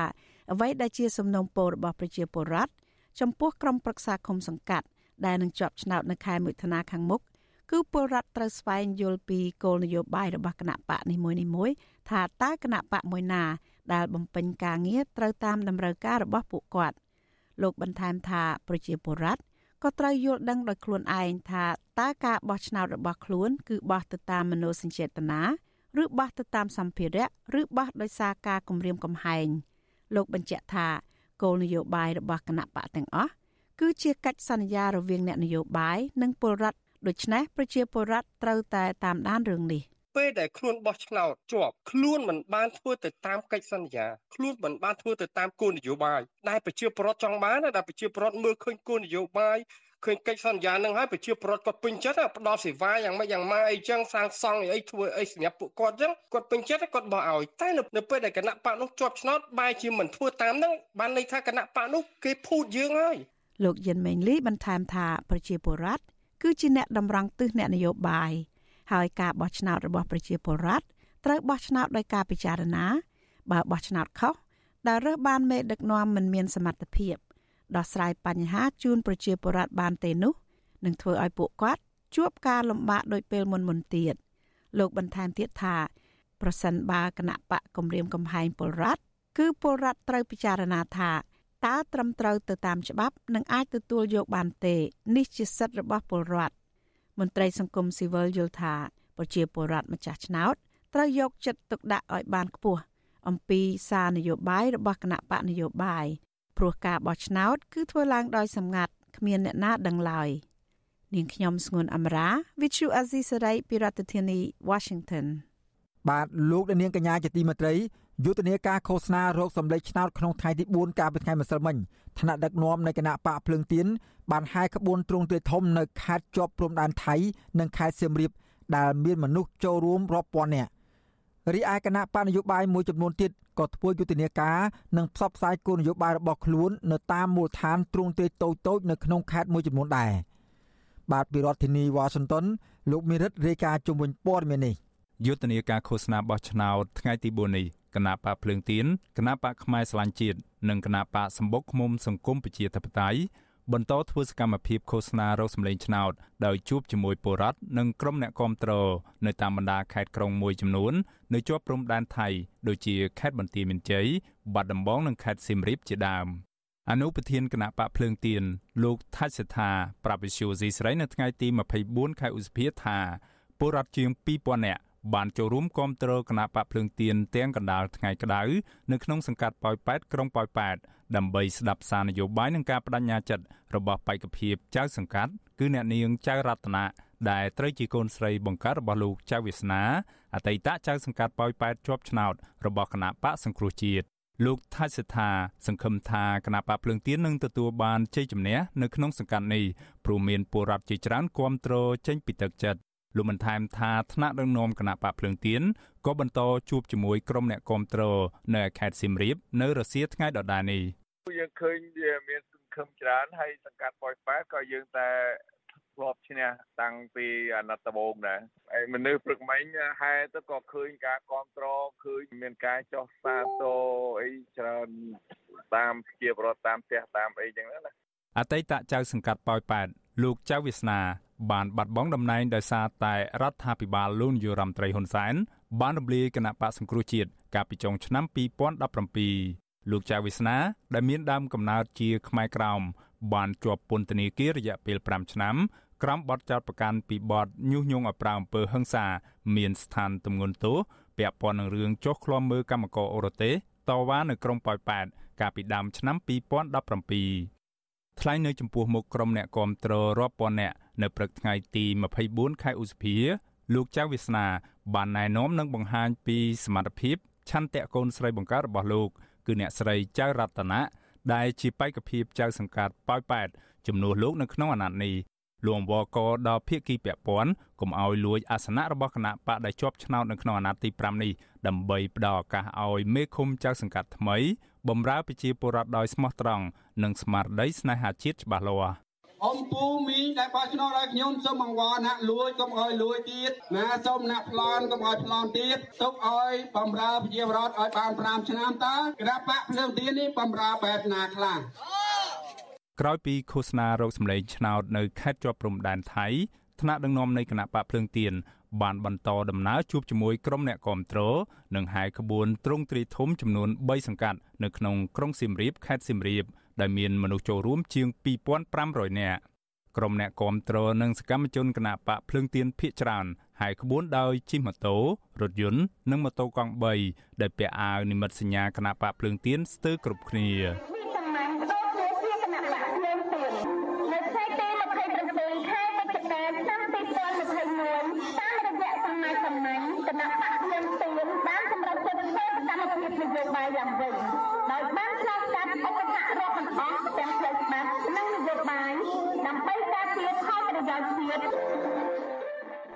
អ្វីដែលជាសំណុំពររបស់ប្រជាពលរដ្ឋចំពោះក្រុមប្រឹក្សាគុំសង្កាត់ដែលនឹងជាប់ឆ្នោតនៅខែមិថុនាខាងមុខគឺពលរដ្ឋត្រូវស្វែងយល់ពីគោលនយោបាយរបស់គណៈបកនីមួយៗថាតើគណៈបកមួយណា ដែលបំពេញការងារត្រូវតាមតម្រូវការរបស់ពួកគាត់លោកបន្ថែមថាប្រជាពលរដ្ឋ ក៏ត្រូវយល់ដឹងដោយខ្លួនឯងថាតើការបោះឆ្នោតរបស់ខ្លួនគឺបោះទៅតាមមនោសញ្ចេតនាឬបោះទៅតាមសម្ភារៈឬបោះដោយសារការគំរាមកំហែងលោកបញ្ជាក់ថាគោលនយោបាយរបស់គណៈបកទាំងអស់គឺជាកិច្ចសន្យារវាងអ្នកនយោបាយនិងពលរដ្ឋដូច្នេះប្រជាពលរដ្ឋត្រូវតែតាមដានរឿងនេះ ពេលដែលខ្លួនបោះឆ្នោតជាប់ខ្លួនមិនបានធ្វើទៅតាមកិច្ចសន្យាខ្លួនមិនបានធ្វើទៅតាមគោលនយោបាយដែលប្រជាពលរដ្ឋចង់បានដែលប្រជាពលរដ្ឋមើលឃើញគោលនយោបាយឃើញកិច្ចសន្យានឹងហើយប្រជាពលរដ្ឋគាត់ពេញចិត្តផ្ដល់សេវាយ៉ាងម៉េចយ៉ាងម៉ាអីចឹងសាងសង់អីធ្វើអីសម្រាប់ពួកគាត់ចឹងគាត់ពេញចិត្តគាត់បោះឲ្យតែនៅពេលដែលគណៈបកនោះជាប់ឆ្នោតបែរជាមិនធ្វើតាមហ្នឹងបានន័យថាគណៈបកនោះគេភូតយើងហើយលោកយិនមេងលីបន្ថែមថាប្រជាពលរដ្ឋគឺជាអ្នកតម្រង់ទិសអ្នកនយោបាយ ហើយការបោះឆ្នោតរបស់ប្រជាពលរដ្ឋត្រូវបោះឆ្នោតដោយការពិចារណាបើបោះឆ្នោតខុសដែលរើសបានមេដឹកនាំមិនមានសមត្ថភាពដោះស្រាយបញ្ហាជូនប្រជាពលរដ្ឋបានទេនោះនឹងធ្វើឲ្យពួកគាត់ជួបការលំបាកដូចពេលមុនមុនទៀតលោកបន្ថែមទៀតថាប្រសិនបើគណៈបកគម្រាមកំហែងពលរដ្ឋគឺពលរដ្ឋត្រូវពិចារណាថាតើត្រឹមត្រូវទៅតាមច្បាប់ និងអាចទទួលយកបានទេ នេះជាសិទ្ធិរបស់ពលរដ្ឋ មន្ត្រីសង្គមស៊ីវិលយល់ថាប្រជាពលរដ្ឋម្ចាស់ឆ្នោតត្រូវយកចិត្តទុកដាក់ឲ្យបានខ្ពស់អំពីសារនយោបាយរបស់គណៈបកនយោបាយព្រោះការបោះឆ្នោត គឺធ្វើឡើងដោយសម្ងាត់គ្មានអ្នកណាដឹងឡើយនាងខ្ញុំស្ងួនអមរា Vithu Azisari ពីរដ្ឋធានី Washington បាទលោកនាងកញ្ញាជាទីមេត្រីយុទ្ធនាការឃោសនារោគសម្លេចឆ្នោតក្នុងថ្ងៃទី4កាលពីថ្ងៃម្សិលមិញថ្នាក់ដឹកនាំនៃគណៈបកភ្លើងទៀនបានហែក្បួនទ្រង់ទ្រាយធំនៅខេត្តជាប់ព្រំដែនថៃនិងខេត្តសៀមរាបដែលមានមនុស្សចូលរួមរាប់ពាន់នាក់រីឯគណៈបកនយោបាយមួយចំនួនទៀតក៏ធ្វើយុទ្ធនាការនិងផ្សព្វផ្សាយគោលនយោបាយរបស់ខ្លួននៅតាមមូលដ្ឋានទ្រង់ទ្រាយតូចៗនៅក្នុងខេត្តមួយចំនួនដែរបាទពីរដ្ឋធានីវ៉ាស៊ីនតោនលោកមេរិតរាយការណ៍ជុំវិញព័ត៌មាននេះ យុទ្ធនាការឃោសនាបោះឆ្នោតថ្ងៃទី4នេះគណៈបកភ្លើងទៀនគណៈបកខ្មែរស្លាញ់ជាតិនិងគណៈបកសម្បុកឃុំសង្គមប្រជាធិបតេយ្យបន្តធ្វើសកម្មភាពឃោសនារកសម្លេងឆ្នោតដោយជួបជាមួយពលរដ្ឋនិងក្រុមអ្នកគាំទ្រនៅតាមបណ្ដាខេត្តក្រុងមួយចំនួននៅជាប់ព្រំដែនថៃដូចជាខេត្តបន្ទាយមានជ័យបាត់ដំបងនិងខេត្តសៀមរាបជាដើមអនុប្រធានគណៈបកភ្លើងទៀនលោកថាច់សេដ្ឋាប្រាប់វិសុយស៊ីស្រីនៅថ្ងៃទី24ខែឧសភាថាពលរដ្ឋជាង2000នាក់ បានចូលរួមគាំទ្រគណៈបកភ្លើងទៀនទាំងកណ្ដាលថ្ងៃក្តៅនៅក្នុងសង្កាត់ប៉ោយប៉ែតក្រុងប៉ោយប៉ែតដើម្បីស្ដាប់សារនយោបាយនិងការបដិញ្ញាចិត្តរបស់បេក្ខភាពចៅសង្កាត់គឺអ្នកនាងចៅរតនាដែលត្រូវជាកូនស្រីបង្កើតរបស់លោកចៅវាសនាអតីតចៅសង្កាត់ប៉ោយប៉ែតជាប់ឆ្នោតរបស់គណៈបកសង្គ្រោះជាតិលោកថាច់សិដ្ឋាសង្ឃឹមថាគណៈបកភ្លើងទៀននឹងទទួលបានជ័យជំនះនៅក្នុងសង្កាត់នេះព្រោះមានពលរដ្ឋជាច្រើនគ្រប់គ្រងចេញពីទឹកចិត្ត លោកបានថែមថាថ្នាក់ដឹកនាំគណៈបកភ្លើងទៀនក៏បន្តជួបជាមួយក្រុមអ្នកគាំទ្រនៅខេត្តសៀមរាបនៅរសៀលថ្ងៃដដែលនេះយើងឃើញវាមានសង្ឃឹមច្រើនហើយសង្កាត់ប៉ោយប៉ែតក៏យើងតែធ្លាប់ឈ្នះតាំងពីអាណត្តិដំបូងដែរហើយមនុស្សព្រឹកមិញហែទៅក៏ឃើញការគ្រប់គ្រងឃើញមានការចោះសាទរអីច្រើនតាមជាប្រវត្តិតាមផ្ទះតាមអីចឹងណាអតីតចៅសង្កាត់ប៉ោយប៉ែត លោកចៅវាសនា បានបាត់បង់តំណែងដោយសារតែរដ្ឋាភិបាលលោកនាយរដ្ឋមន្ត្រីហ៊ុនសែនបានរំលាយគណៈបកសង្គ្រោះជាតិកាលពីចុងឆ្នាំ2017លោកចៅវាសនាដែលមានដើមកំណើតជាខ្មែរក្រោមបានជាប់ពន្ធនាគាររយៈពេល5ឆ្នាំក្រោមបទចោទប្រកាន់ពីបទញុះញង់ឲ្យប្រើអំពើហិង្សា មានស្ថានទម្ងន់ទោសពាក់ព័ន្ធនឹងរឿងចុះឃ្លាំមើលកម្មករអូរ៉ូតេតវ៉ានៅក្រុងប៉ោយប៉ែតកាលពីដើមឆ្នាំ2017 ថ្លែងនៅចំពោះមុខក្រុមអ្នកគាំទ្ររាប់ពាន់នាក់នៅព្រឹកថ្ងៃទី24ខែឧសភាលោកចៅវាសនា បានណែនាំនិងបង្ហាញពីសមត្ថភាពឆន្ទៈកូនស្រីបង្កើតរបស់លោក គឺអ្នកស្រីចៅរតនាដែលជាបេក្ខភាពចៅសង្កាត់ប៉ោយប៉ែតជំនួសលោកនៅក្នុងអាណត្តិនេះលោកអង្វរកដល់ភៀកគីពាក់ព័ន្ធកុំឲ្យលួចអាសនៈរបស់គណៈបកដែលជាប់ឆ្នោតនៅក្នុងអាណត្តិទី5នេះដើម្បីផ្ដល់ឱកាសឲ្យមេឃុំចៅសង្កាត់ថ្មី បម្រើប្រជាពលរដ្ឋដោយស្មោះត្រង់និងស្មារតីស្នេហាជាតិច្បាស់លាស់អំពូមីងដែលបោះឆ្នោតឲ្យខ្ញុំសូមអង្វរណាក់លួចកុំឲ្យលួចទៀតណាសូមណាក់ប្លន់កុំឲ្យប្លន់ទៀតទុកឲ្យបំរើប្រជាពលរដ្ឋឲ្យបាន5ឆ្នាំតើគណៈបកភ្លើងទៀននេះបំរើបែបណាខ្លះក្រោយពីឃោសនារោគសម្លេងឆ្នោតនៅខេត្តជាប់ព្រំដែនថៃថ្នាក់ដឹកនាំនៃគណៈបកភ្លើងទៀន បានបន្តដំណើរជួបជាមួយក្រុមអ្នកគាំទ្រនិងហែក្បួនទ្រង់ទ្រីធំចំនួន3សង្កាត់នៅក្នុងក្រុងសៀមរាបខេត្តសៀមរាបដែលមានមនុស្សចូលរួមជាង2500នាក់ក្រុមអ្នកគាំទ្រនិងសកម្មជនគណបកភ្លើងទៀនភៀកច្រើនហែក្បួនដោយជិះម៉ូតូរថយន្តនិងម៉ូតូកង់3ដែលពាក់អាវនិមិត្តសញ្ញាគណបកភ្លើងទៀនស្ទើរគ្រប់គ្នា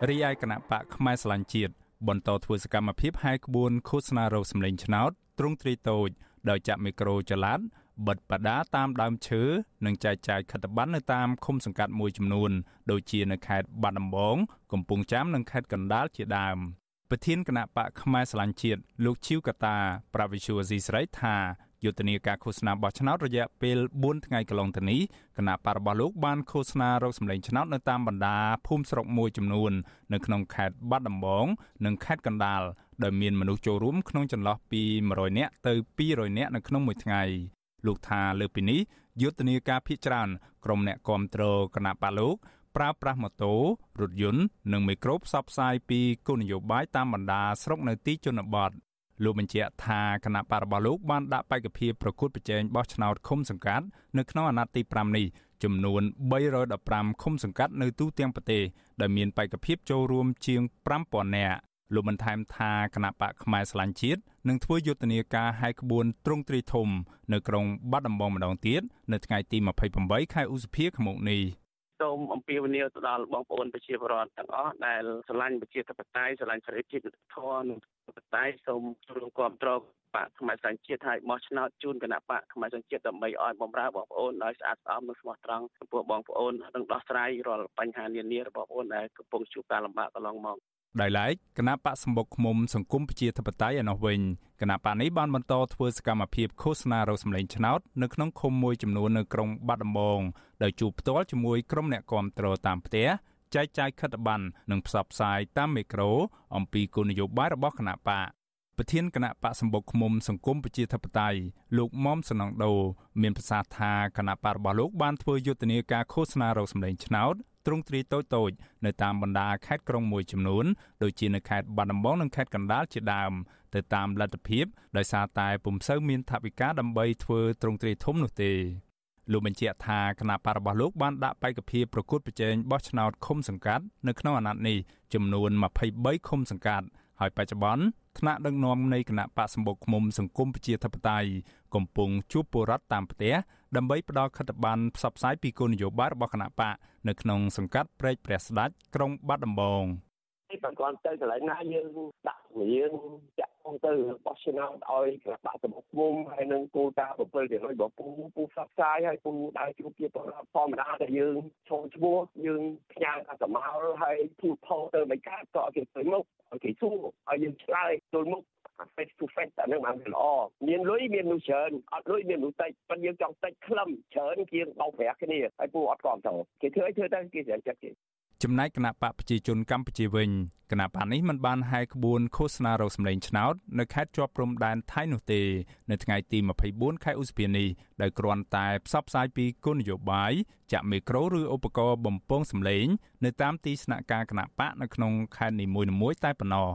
រីឯគណៈបកផ្នែកស្លាញ់ជាតិបន្តធ្វើសកម្មភាពហែកក្បួនឃោសនារោគសម្លេងឆ្នោតទ្រង់ទ្រីតូច ដោយចាក់មីក្រូចល័តបិទបដាតាមដើមឈើនិងចែកចាយខិត្តប័ណ្ណនៅតាមឃុំសង្កាត់មួយចំនួន ដូចជានៅខេត្តបាត់ដំបងកំពង់ចាមនិងខេត្តកណ្ដាលជាដើមប្រធានគណៈបកផ្នែកស្លាញ់ជាតិលោកឈីវកតា ប្រាវិសុវស៊ីស្រីថា យុទ្ធនាការឃោសនាបោះឆ្នោតរយៈពេល4ថ្ងៃកន្លងទៅនេះគណៈបករបស់លោកបានឃោសនារកសម្លេងឆ្នោតនៅតាមបណ្ដាភូមិស្រុកមួយចំនួន នៅក្នុងខេត្តបាត់ដំបងនិងខេត្តកណ្ដាលដោយមានមនុស្សចូលរួមក្នុងចន្លោះពី100នាក់ទៅ200នាក់នៅក្នុងមួយថ្ងៃលោកថាលើពីនេះយុទ្ធនាការភ ieck ច្រើនក្រុមអ្នកគាំទ្រគណៈបកលោកប្រើប្រាស់ម៉ូតូរថយន្តនិងមីក្រូផ្សព្វផ្សាយពីគោលនយោបាយតាមបណ្ដាស្រុកនៅទីជនបទ លោកបញ្ជាក់ថាគណៈបករបស់លោកបានដាក់បេក្ខភាពប្រកួតប្រជែងបោះឆ្នោតឃុំសង្កាត់នៅក្នុងអាណត្តិទី5នេះចំនួន315ឃុំសង្កាត់នៅទូទាំងប្រទេសដែលមានបេក្ខភាពចូលរួមជាង5000នាក់លោកបន្ថែមថាគណៈបកផ្នែកស្លាញ់ជាតិនឹងធ្វើយុទ្ធនាការហែកក្បួនទ្រង់ទ្រីធំ នៅក្រុងបាត់ដំបងម្ដងទៀតនៅថ្ងៃទី28ខែឧសភាឆ្នាំនេះ សូមអំពាវនាវទៅដល់បងប្អូនប្រជាពលរដ្ឋទាំងអស់ដែលស្រឡាញ់ប្រជាធិបតេយ្យស្រឡាញ់សេរីភាពធម៌និងធិបតេយ្យសូមចូលរួមគ្រប់គ្រងបកខ្មែរសញ្ជាតិឲ្យបោះឆ្នោតជូនគណៈបកខ្មែរសញ្ជាតិដើម្បីឲ្យបំរើបងប្អូនដោយស្អាតស្អំនិងស្មោះត្រង់ចំពោះបងប្អូននិងដោះស្រាយរាល់បញ្ហានានារបស់បងប្អូនដែលកំពុងជួបការលំបាកកន្លងមក ដោយឡែកគណៈបកសម្បុកឃុំសង្គមប្រជាធិបតេយ្យឯនោះវិញគណៈបកនេះបានបន្តធ្វើសកម្មភាពឃោសនារោសម្លេងឆ្នោតនៅក្នុងឃុំមួយចំនួននៅក្រុងបាត់ដំបងដោយជួបផ្ទាល់ជាមួយក្រុមអ្នកគាំទ្រតាមផ្ទះចែកចាយខិត្តប័ណ្ណនិងផ្សព្វផ្សាយតាមមេក្រូអំពីគោលនយោបាយរបស់គណៈបកប្រធានគណៈបកសម្បុកឃុំសង្គមប្រជាធិបតេយ្យលោកមុំសនងដូ មានប្រសាសន៍ថាគណៈបករបស់លោកបានធ្វើយុទ្ធនាការឃោសនារោសម្លេងឆ្នោតទ្រង់ទ្រាយតូចតូចនៅតាមបណ្ដាខេត្តក្រុងមួយចំនួនដូចជានៅខេត្តបាត់ដំបងនិងខេត្តកណ្ដាលជាដើមទៅតាមលទ្ធភាពដោយសារតែពុំសូវមានថវិកាដើម្បីធ្វើទ្រង់ទ្រាយធំនោះទេលោកបញ្ជាក់ថាគណៈបករបស់លោកបានដាក់បេក្ខភាពប្រកួតប្រជែងបោះឆ្នោតឃុំសង្កាត់នៅក្នុងអាណត្តិនេះចំនួន23ឃុំសង្កាត់ ហើយបច្ចុប្បន្នថ្នាក់ដឹកនាំនៃគណៈបកសម្បុកឃុំសង្គមប្រជាធិបតេយ្យកំពុងជួបពលរដ្ឋតាមផ្ទះដើម្បីផ្ដល់ខិត្តប័ណ្ណផ្សព្វផ្សាយពីគោលនយោបាយរបស់គណៈបកនៅក្នុងសង្កាត់ព្រែកព្រះស្ដេចក្រុងបាត់ដំបងនេះបើគាត់ទៅកន្លែងណាយើងដាក់យើងចាក់ទៅបោះឆ្នោតឲ្យក្របបាក់សម្ពុំហើយនឹងគោលការណ៍7ពី100របស់ពូពូផ្សព្វផ្សាយឲ្យពូដើរជួបជាពលរដ្ឋធម្មតាដែលយើងចូលឈ្មោះយើងផ្ញើអាសមោលហើយពូថោទៅមិនកើតក៏គេទៅមុខ ឲ្យគេសួរឲ្យយើងឆ្លើយចូលមុខ face to face តែនឹងបានល្អមានលុយមានមនុស្សច្រើនអត់លុយមានមនុស្សតិចប៉ុន្តែយើងចង់តិចខ្លឹមច្រើនជាងបោកប្រាស់គ្នាហើយពូអត់គ្រប់ត្រូវគេធ្វើឲ្យធ្វើទៅគេស្រាចិត្តគេ ចំណែកគណៈបកប្រជាជនកម្ពុជាវិញគណៈបកនេះមិនបានហែកក្បួនឃោសនារោសម្លេងឆ្នោតនៅខេត្តជាប់ព្រំដែនថៃនោះទេ នៅថ្ងៃទី24ខែឧសភានេះដោយគ្រាន់តែផ្សព្វផ្សាយពីគោលនយោបាយចាក់មីក្រូឬឧបករណ៍បំពងសម្លេង នៅតាមទីស្នាក់ការគណៈបកនៅក្នុងខេត្តនីមួយៗតែប៉ុណ្ណោះ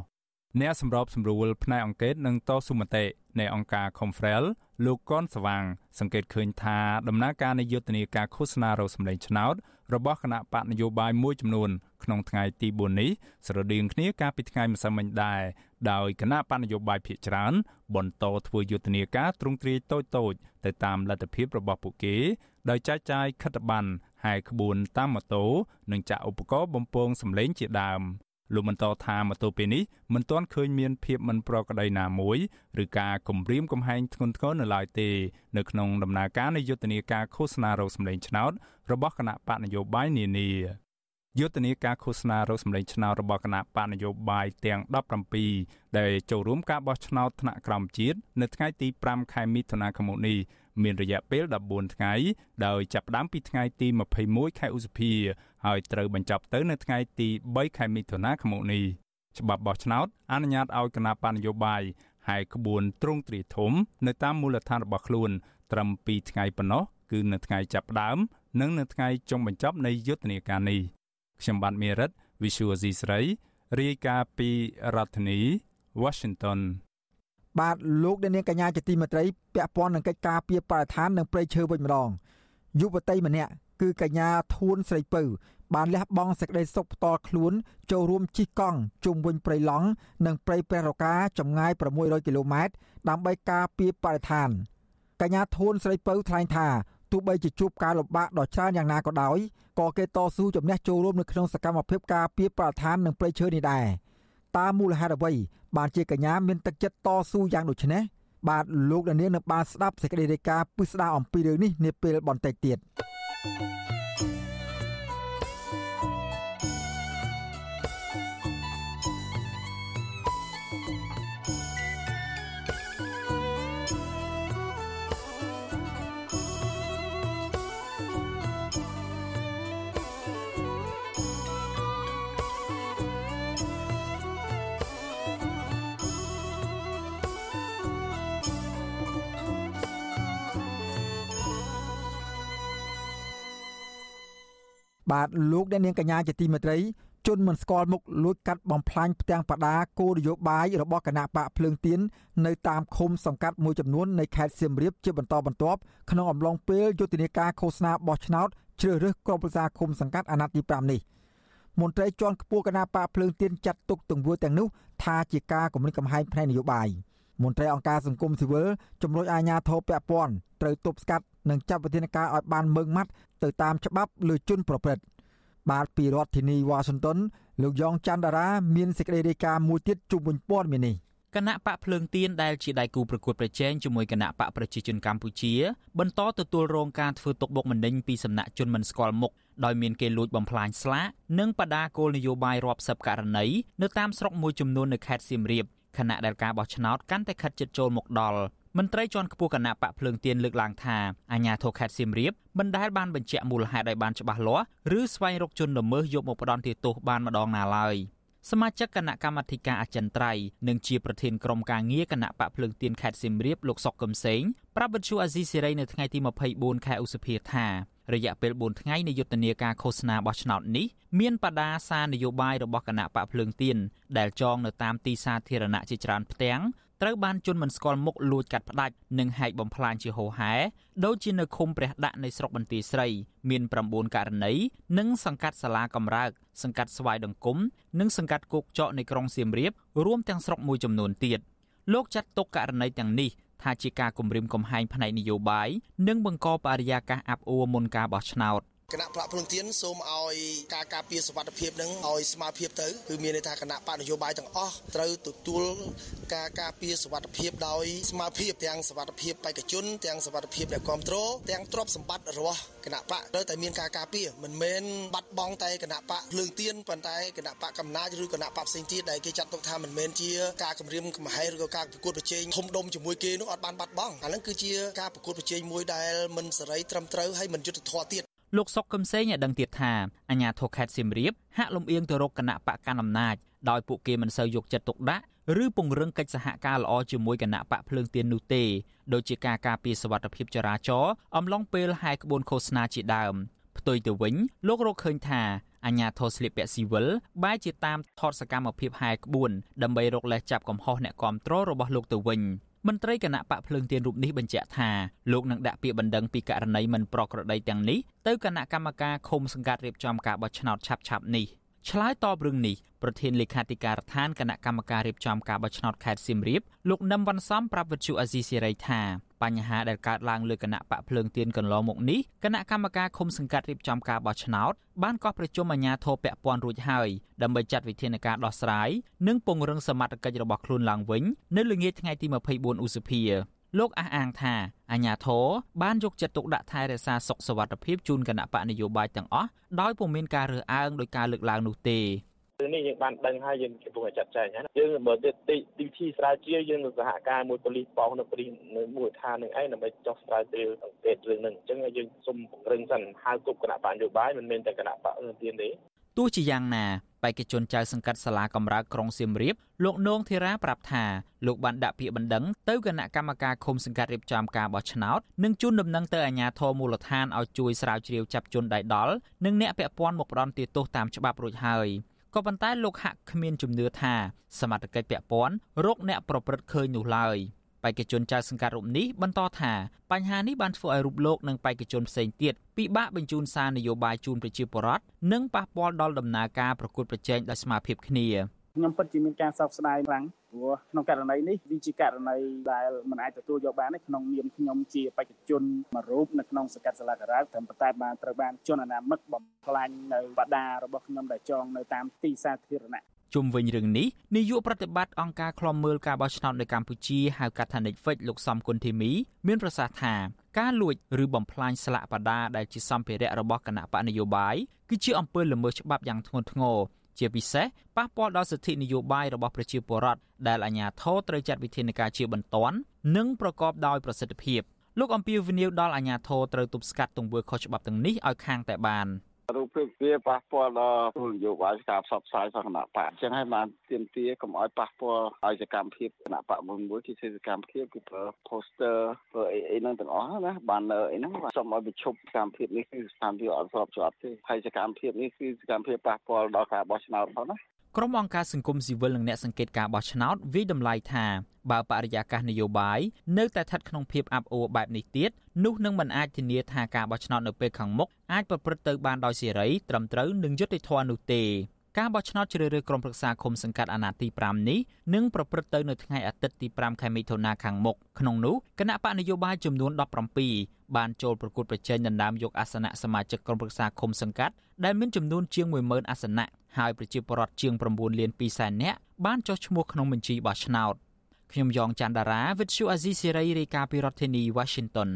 អ្នកសម្របសម្រួលផ្នែកអង្គការនិងតស៊ូមតិនៃអង្គការ Confrel លោកកនស្វាងសង្កេតឃើញថាដំណើរការនៃយុទ្ធនាការឃោសនារោសម្លេងឆ្នោត របស់គណៈបកនយោបាយមួយចំនួនក្នុងថ្ងៃទី4នេះស្រដៀងគ្នាកាលពីថ្ងៃម្សិលមិញដែរដោយគណៈបកនយោបាយភាគច្រើនបន្តធ្វើយុទ្ធនាការទ្រង់ទ្រាយតូចតូចទៅតាមលទ្ធភាពរបស់ពួកគេ ដោយចែកចាយខិត្តប័ណ្ណហែក្បួនតាមម៉ូតូនិងចាក់ឧបករណ៍បំពងសម្លេងជាដើម លោកបន្តថាមកទល់ពេលនេះមិនទាន់ឃើញមានភាពមិនប្រក្រតីណាមួយឬការគំរាមកំហែងធ្ងន់ធ្ងរនៅឡើយទេនៅក្នុងដំណើរការនៃយុទ្ធនាការឃោសនារោគសម្លេងឆ្នោតរបស់គណៈបកនយោបាយនានាយុទ្ធនាការឃោសនារោគសម្លេងឆ្នោតរបស់គណៈបកនយោបាយទាំង17ដែលចូលរួមការបោះឆ្នោតថ្នាក់ក្រោមជាតិនៅថ្ងៃទី5ខែមិថុនាឆ្នាំនេះ មានរយៈពេល14ថ្ងៃដោយចាប់ផ្ដើមពីថ្ងៃទី21ខែឧសភាហើយត្រូវបញ្ចប់ទៅនៅថ្ងៃទី3ខែមិថុនាឆ្នាំនេះច្បាប់បោះឆ្នោតអនុញ្ញាតឲ្យគណៈបញ្ញយោបាយហើយក្បួនទ្រង់ទ្រាយធំ នៅតាមមូលដ្ឋានរបស់ខ្លួន ត្រឹម2ថ្ងៃប៉ុណ្ណោះគឺនៅថ្ងៃចាប់ផ្ដើម និងនៅថ្ងៃចុងបញ្ចប់នៃយុទ្ធនាការនេះខ្ញុំបាទមេរិត Visual C ស្រីរាយការណ៍ពីរដ្ឋធានី Washington បាទលោកអ្នកនាងកញ្ញាជាទីមេត្រីពាក់ព័ន្ធនឹងកិច្ចការពីបរិស្ថាននិងព្រៃឈើវិញម្ដងយុវតីម្នាក់គឺកញ្ញាធួនស្រីពៅបានលះបង់សេចក្តីសុខផ្ទាល់ខ្លួនចូលរួមជិះកង់ជុំវិញព្រៃឡង់និងព្រៃព្រះរកាចម្ងាយ600គីឡូម៉ែត្រដើម្បីការពារបរិស្ថានកញ្ញាធួនស្រីពៅថ្លែងថាទោះបីជាជួបការលំបាកដ៏ច្រើនយ៉ាងណាក៏ដោយក៏គេតស៊ូជំនះចូលរួមនៅក្នុងសកម្មភាពការពារបរិស្ថាននិងព្រៃឈើនេះដែរ តាមមូលហេតុអ្វីបានជាកញ្ញាមានទឹកចិត្តតស៊ូយ៉ាងដូចនេះបាទលោកដានៀងនឹងបានស្ដាប់សេចក្តីរាយការណ៍ពិស្ដារអំពីរឿងនេះនាពេលបន្តិចទៀត thank you បាទលោកអ្នកនាងកញ្ញាជាទីមេត្រីជនមិនស្គាល់មុខលួចកាត់បំផ្លាញផ្ទាំងបដាគោលនយោបាយរបស់គណៈបកភ្លើងទៀននៅតាមឃុំសង្កាត់មួយចំនួននៃខេត្តសៀមរាបជាបន្តបន្ទាប់ក្នុងអំឡុងពេលយុទ្ធនាការឃោសនាបោះឆ្នោតជ្រើសរើសក្រុមប្រឹក្សាឃុំសង្កាត់អាណត្តិទី5នេះមន្ត្រីជាន់ខ្ពស់គណៈបកភ្លើងទៀនចាត់ទុកទង្វើទាំងនោះថាជាការគំរាមកំហែងផ្នែកនយោបាយមន្ត្រីអង្គការសង្គមស៊ីវិលជំរុញអាជ្ញាធរពាក់ព័ន្ធត្រូវទប់ស្កាត់និងចាប់វិធានការឲ្យបានម៉ឺងម៉ាត់ ទៅតាមច្បាប់លើជនប្រព្រឹត្តបាទពីរដ្ឋធានីវ៉ាស៊ីនតោនលោកយ៉ងច័ន្ទដារាមានសេចក្តីរាយការណ៍មួយទៀតជុំវិញព័ត៌មាននេះគណៈបកភ្លើងទៀនដែលជាដៃគូប្រកួតប្រជែងជាមួយគណៈបកប្រជាជនកម្ពុជា បន្តទទួលរងការធ្វើទុកបុកម្នេញពីសំណាក់ជនមិនស្គាល់មុខដោយមានគេលួចបំផ្លាញស្លាកនិងបដាគោលនយោបាយរាប់សិបករណីនៅតាមស្រុកមួយចំនួននៅខេត្តសៀមរាបខណៈដែលការបោះឆ្នោតកាន់តែខិតជិតចូលមកដល់ មន្ត្រីជាន់ខ្ពស់គណៈបកភ្លើងទៀនលើកឡើងថាអាញាធរខេត្តសៀមរាបមិនដែលបានបញ្ជាក់មូលហេតុឲ្យបានច្បាស់លាស់ឬស្វែងរកជនល្មើសយកមកផ្ដន់ទោសបានម្ដងណាឡើយសមាជិកគណៈកម្មាធិការអចិន្ត្រៃយ៍និងជាប្រធានក្រុមការងារគណៈបកភ្លើងទៀនខេត្តសៀមរាបលោកសុកកឹមសេងប្រាប់វិទ្យុអាស៊ីសេរីនៅថ្ងៃទី24ខែឧសភាថារយៈពេល4ថ្ងៃនៃយុទ្ធនាការឃោសនាបោះឆ្នោតនេះមានបដាសារនយោបាយរបស់គណៈបកភ្លើងទៀនដែលចងនៅតាមទីសាធារណៈជាច្រើនផ្ទាំង ត្រូវបានជនមិនស្គាល់មុខលួចកាត់ផ្ដាច់និងហែកបំផ្លាញជាហូរហែដូចជានៅឃុំព្រះដាក់នៃស្រុកបន្ទាយស្រី មាន9ករណីនិងសង្កាត់សាលាកំរើក សង្កាត់ស្វាយដង្គមនិងសង្កាត់គោកចកនៃក្រុងសៀមរាបរួមទាំងស្រុកមួយចំនួនទៀតលោកចាត់ទុកករណីទាំងនេះថាជាការគំរាមកំហែងផ្នែកនយោបាយនិងបង្កបរិយាកាសអាប់អួរមុនការបោះឆ្នោត គណៈប្រាក់ភ្លុងទៀនសូមឲ្យការការពារសវត្ថភាពនឹងឲ្យស្មារភាពទៅគឺមានន័យថាគណៈបកនយោបាយទាំងអស់ត្រូវទទួលការការពារសវត្ថភាពដោយស្មារភាពទាំងសវត្ថភាពបេក្ខជនទាំងសវត្ថភាពអ្នកគ្រប់គ្រងទាំងទ្រព្យសម្បត្តិរបស់គណៈបកត្រូវតែមានការការពារមិនមែនបាត់បង់តែគណៈបកភ្លើងទៀនប៉ុន្តែគណៈបកកំណាចឬគណៈបកផ្សេងទៀតដែលគេចាត់ទុកថាមិនមែនជាការគម្រាមកំហែងឬក៏ការប្រកួតប្រជែងធំដុំជាមួយគេនោះអត់បានបាត់បង់អាហ្នឹងគឺជាការប្រកួតប្រជែងមួយដែលមិនសេរីត្រឹមត្រូវហើយមិនយុត្តិធម៌ទៀត លោកសុកកឹមសេងឲ្យដឹងទៀតថាអាញាធរខេត្តសៀមរាបហាក់លំអៀងទៅរកគណៈបកកណ្ដាលអំណាចដោយពួកគេមិនសូវយកចិត្តទុកដាក់ឬពង្រឹងកិច្ចសហការល្អជាមួយគណៈបកភ្លើងទៀននោះទេដូចជាការការពារសវត្ថិភាពចរាចរណ៍អំឡុងពេលហែក្បួនឃោសនាជាដើមផ្ទុយទៅវិញលោករកឃើញថាអញ្ញាធរស្លៀកពាក់ស៊ីវិលបែរជាតាមថតសកម្មភាពហែក្បួនដើម្បីរកលេសចាប់កំហុសអ្នកគ្រប់គ្រងរបស់លោកទៅវិញ មន្ត្រីគណៈបកភ្លើងទៀនរូបនេះបញ្ជាក់ថាលោកនឹងដាក់ពាក្យបណ្ដឹងពីករណីមិនប្រក្រតីទាំងនេះទៅគណៈកម្មការឃុំសង្កាត់រៀបចំការបោះឆ្នោតឆាប់ៗនេះ ឆ្លើយតបរឿងនេះប្រធានលេខាធិការដ្ឋានគណៈកម្មការរៀបចំការបោះឆ្នោតខេត្តសៀមរាបលោកនឹមវ៉ាន់សំប្រាប់វិទ្យុអាស៊ីសេរីថាបញ្ហាដែលកើតឡើងលើគណៈបកភ្លើងទៀនកន្លងមកនេះគណៈកម្មការឃុំសង្កាត់រៀបចំការបោះឆ្នោតបានកោះប្រជុំអាជ្ញាធរពាក់ព័ន្ធរួចហើយដើម្បីចាត់វិធានការដោះស្រាយនិងពង្រឹងសមត្ថកិច្ចរបស់ខ្លួនឡើងវិញនៅល្ងាចថ្ងៃទី24ឧសភា លោកអះអាងថាអាញាធរបានយកចិត្តទុកដាក់ថែរក្សាសុខសวัสดิភាពជូនគណៈបកនយោបាយទាំងអស់ដោយពុំមានការរើសអើងដោយការលើកឡើងនោះទេរឿងនេះយើងបានដឹងហើយយើងកំពុងតែចាត់ចែងណាយើងបើទីទីវិធីស្រាវជ្រាវយើងនឹងសហការមួយប៉ូលីសប៉ោះនៅប៉ូលីសនៅមូលដ្ឋាននឹងឯងដើម្បីចោះស្រាវជ្រាវសង្កេតរឿងហ្នឹងអញ្ចឹងយើងសូមពង្រឹងសិនហៅគ្រប់គណៈបញ្ញយោបាយមិនមែនតែគណៈបកទៀនទេទោះជាយ៉ាងណា បេក្ខជនចៅសង្កាត់សាលាកំរើកក្រុងសៀមរាបលោកនងធីរ៉ាប្រាប់ថាលោកបានដាក់ពាក្យបណ្ដឹងទៅគណៈកម្មការឃុំសង្កាត់រៀបចំការបោះឆ្នោតនិងជូនដំណឹងទៅអាជ្ញាធរមូលដ្ឋានឲ្យជួយស្រាវជ្រាវចាប់ជនដៃដល់និងអ្នកពាក់ព័ន្ធមកផ្ដន់ទោសតាមច្បាប់រួចហើយក៏ប៉ុន្តែលោកហាក់គ្មានជំនឿថាសមត្ថកិច្ចពាក់ព័ន្ធរកអ្នកប្រព្រឹត្តឃើញនោះឡើយ បេក្ខជនចៅសង្កាត់រូបនេះបន្តថាបញ្ហានេះបានធ្វើឲ្យរូបលោកនិងបេក្ខជនផ្សេងទៀតពិបាកបញ្ជូនសារនយោបាយជូនប្រជាពលរដ្ឋនិងប៉ះពាល់ដល់ដំណើរការប្រកួតប្រជែងដោយស្មារតីគ្នាខ្ញុំពិតជាមានការសោកស្ដាយខ្លាំងព្រោះក្នុងករណីនេះវាជាករណីដែលមិនអាចទទួលយកបានទេក្នុងនាមខ្ញុំជាបេក្ខជនមួយរូបនៅក្នុងសង្កាត់សាលាការ៉ាត្រឹមតែបានត្រូវបានជនអនាមិកបំផ្លាញនៅបដារបស់ខ្ញុំដែលចងនៅតាមទីសាធារណៈ ជុំវិញរឿងនេះនាយកប្រតិបត្តិអង្គការឃ្លាំមើលការបោះឆ្នោតនៅកម្ពុជាហៅកាត់ថា Netflix លោកសំគុណធីមីមានប្រសាសន៍ថាការលួចឬបំផ្លាញស្លាកបដាដែលជាសម្ភារៈរបស់គណៈបកនយោបាយគឺជាអំពើល្មើសច្បាប់យ៉ាងធ្ងន់ធ្ងរជាពិសេសប៉ះពាល់ដល់សិទ្ធិនយោបាយរបស់ប្រជាពលរដ្ឋដែលអាជ្ញាធរត្រូវចាត់វិធានការជាបន្ទាន់និងប្រកបដោយប្រសិទ្ធភាពលោកអំពីវនីវដល់អាជ្ញាធរត្រូវទប់ស្កាត់ទង្វើខុសច្បាប់ទាំងនេះឲ្យខាងតែបាន។ រូបភាពវាប៉ះពាល់ដល់គោលនយោបាយការផ្សព្វផ្សាយរបស់គណៈបកអញ្ចឹងហើយបានទាមទារកុំឲ្យប៉ះពាល់ឲ្យសកម្មភាពគណៈបកមួយមួយគឺសកម្មភាពគឺប្រើ poster ប្រើអីអីហ្នឹងទាំងអស់ណា banner អីហ្នឹងបាទសូមឲ្យបញ្ឈប់សកម្មភាពនេះគឺសកម្មភាពអត់ស្របច្បាប់ទេហើយសកម្មភាពនេះគឺសកម្មភាពប៉ះពាល់ដល់ការបោះឆ្នោតផងណា ក្រុមអង្គការសង្គមស៊ីវិលនិងអ្នកសង្កេតការបោះឆ្នោតវិយតម្លៃថាបើបរិយាកាសនយោបាយនៅតែស្ថិតក្នុងភាពអាប់អួរបែបនេះទៀតនោះនឹងមិនអាចធានាថាការបោះឆ្នោតនៅពេលខាងមុខអាចប្រព្រឹត្តទៅបានដោយសេរីត្រឹមត្រូវនិងយុត្តិធម៌នោះទេ ការបោះឆ្នោតជ្រើសរើសក្រុមប្រឹក្សាឃុំសង្កាត់អាណត្តិទី5នេះនឹងប្រព្រឹត្តទៅនៅថ្ងៃអាទិត្យទី5ខែមិថុនាខាងមុខក្នុងនោះគណៈបកនយោបាយចំនួន17បានចូលប្រគួតប្រជែងដណ្ដើមយកអាសនៈសមាជិកក្រុមប្រឹក្សាឃុំសង្កាត់ដែលមានចំនួនជាង10000អាសនៈហើយប្រជាពលរដ្ឋជាង9លាន2សែននាក់បានចុះឈ្មោះក្នុងបញ្ជីបោះឆ្នោតខ្ញុំយ៉ងច័ន្ទដារាវិទ្យុអាស៊ីសេរីរាយការណ៍ពីរដ្ឋធានី Washington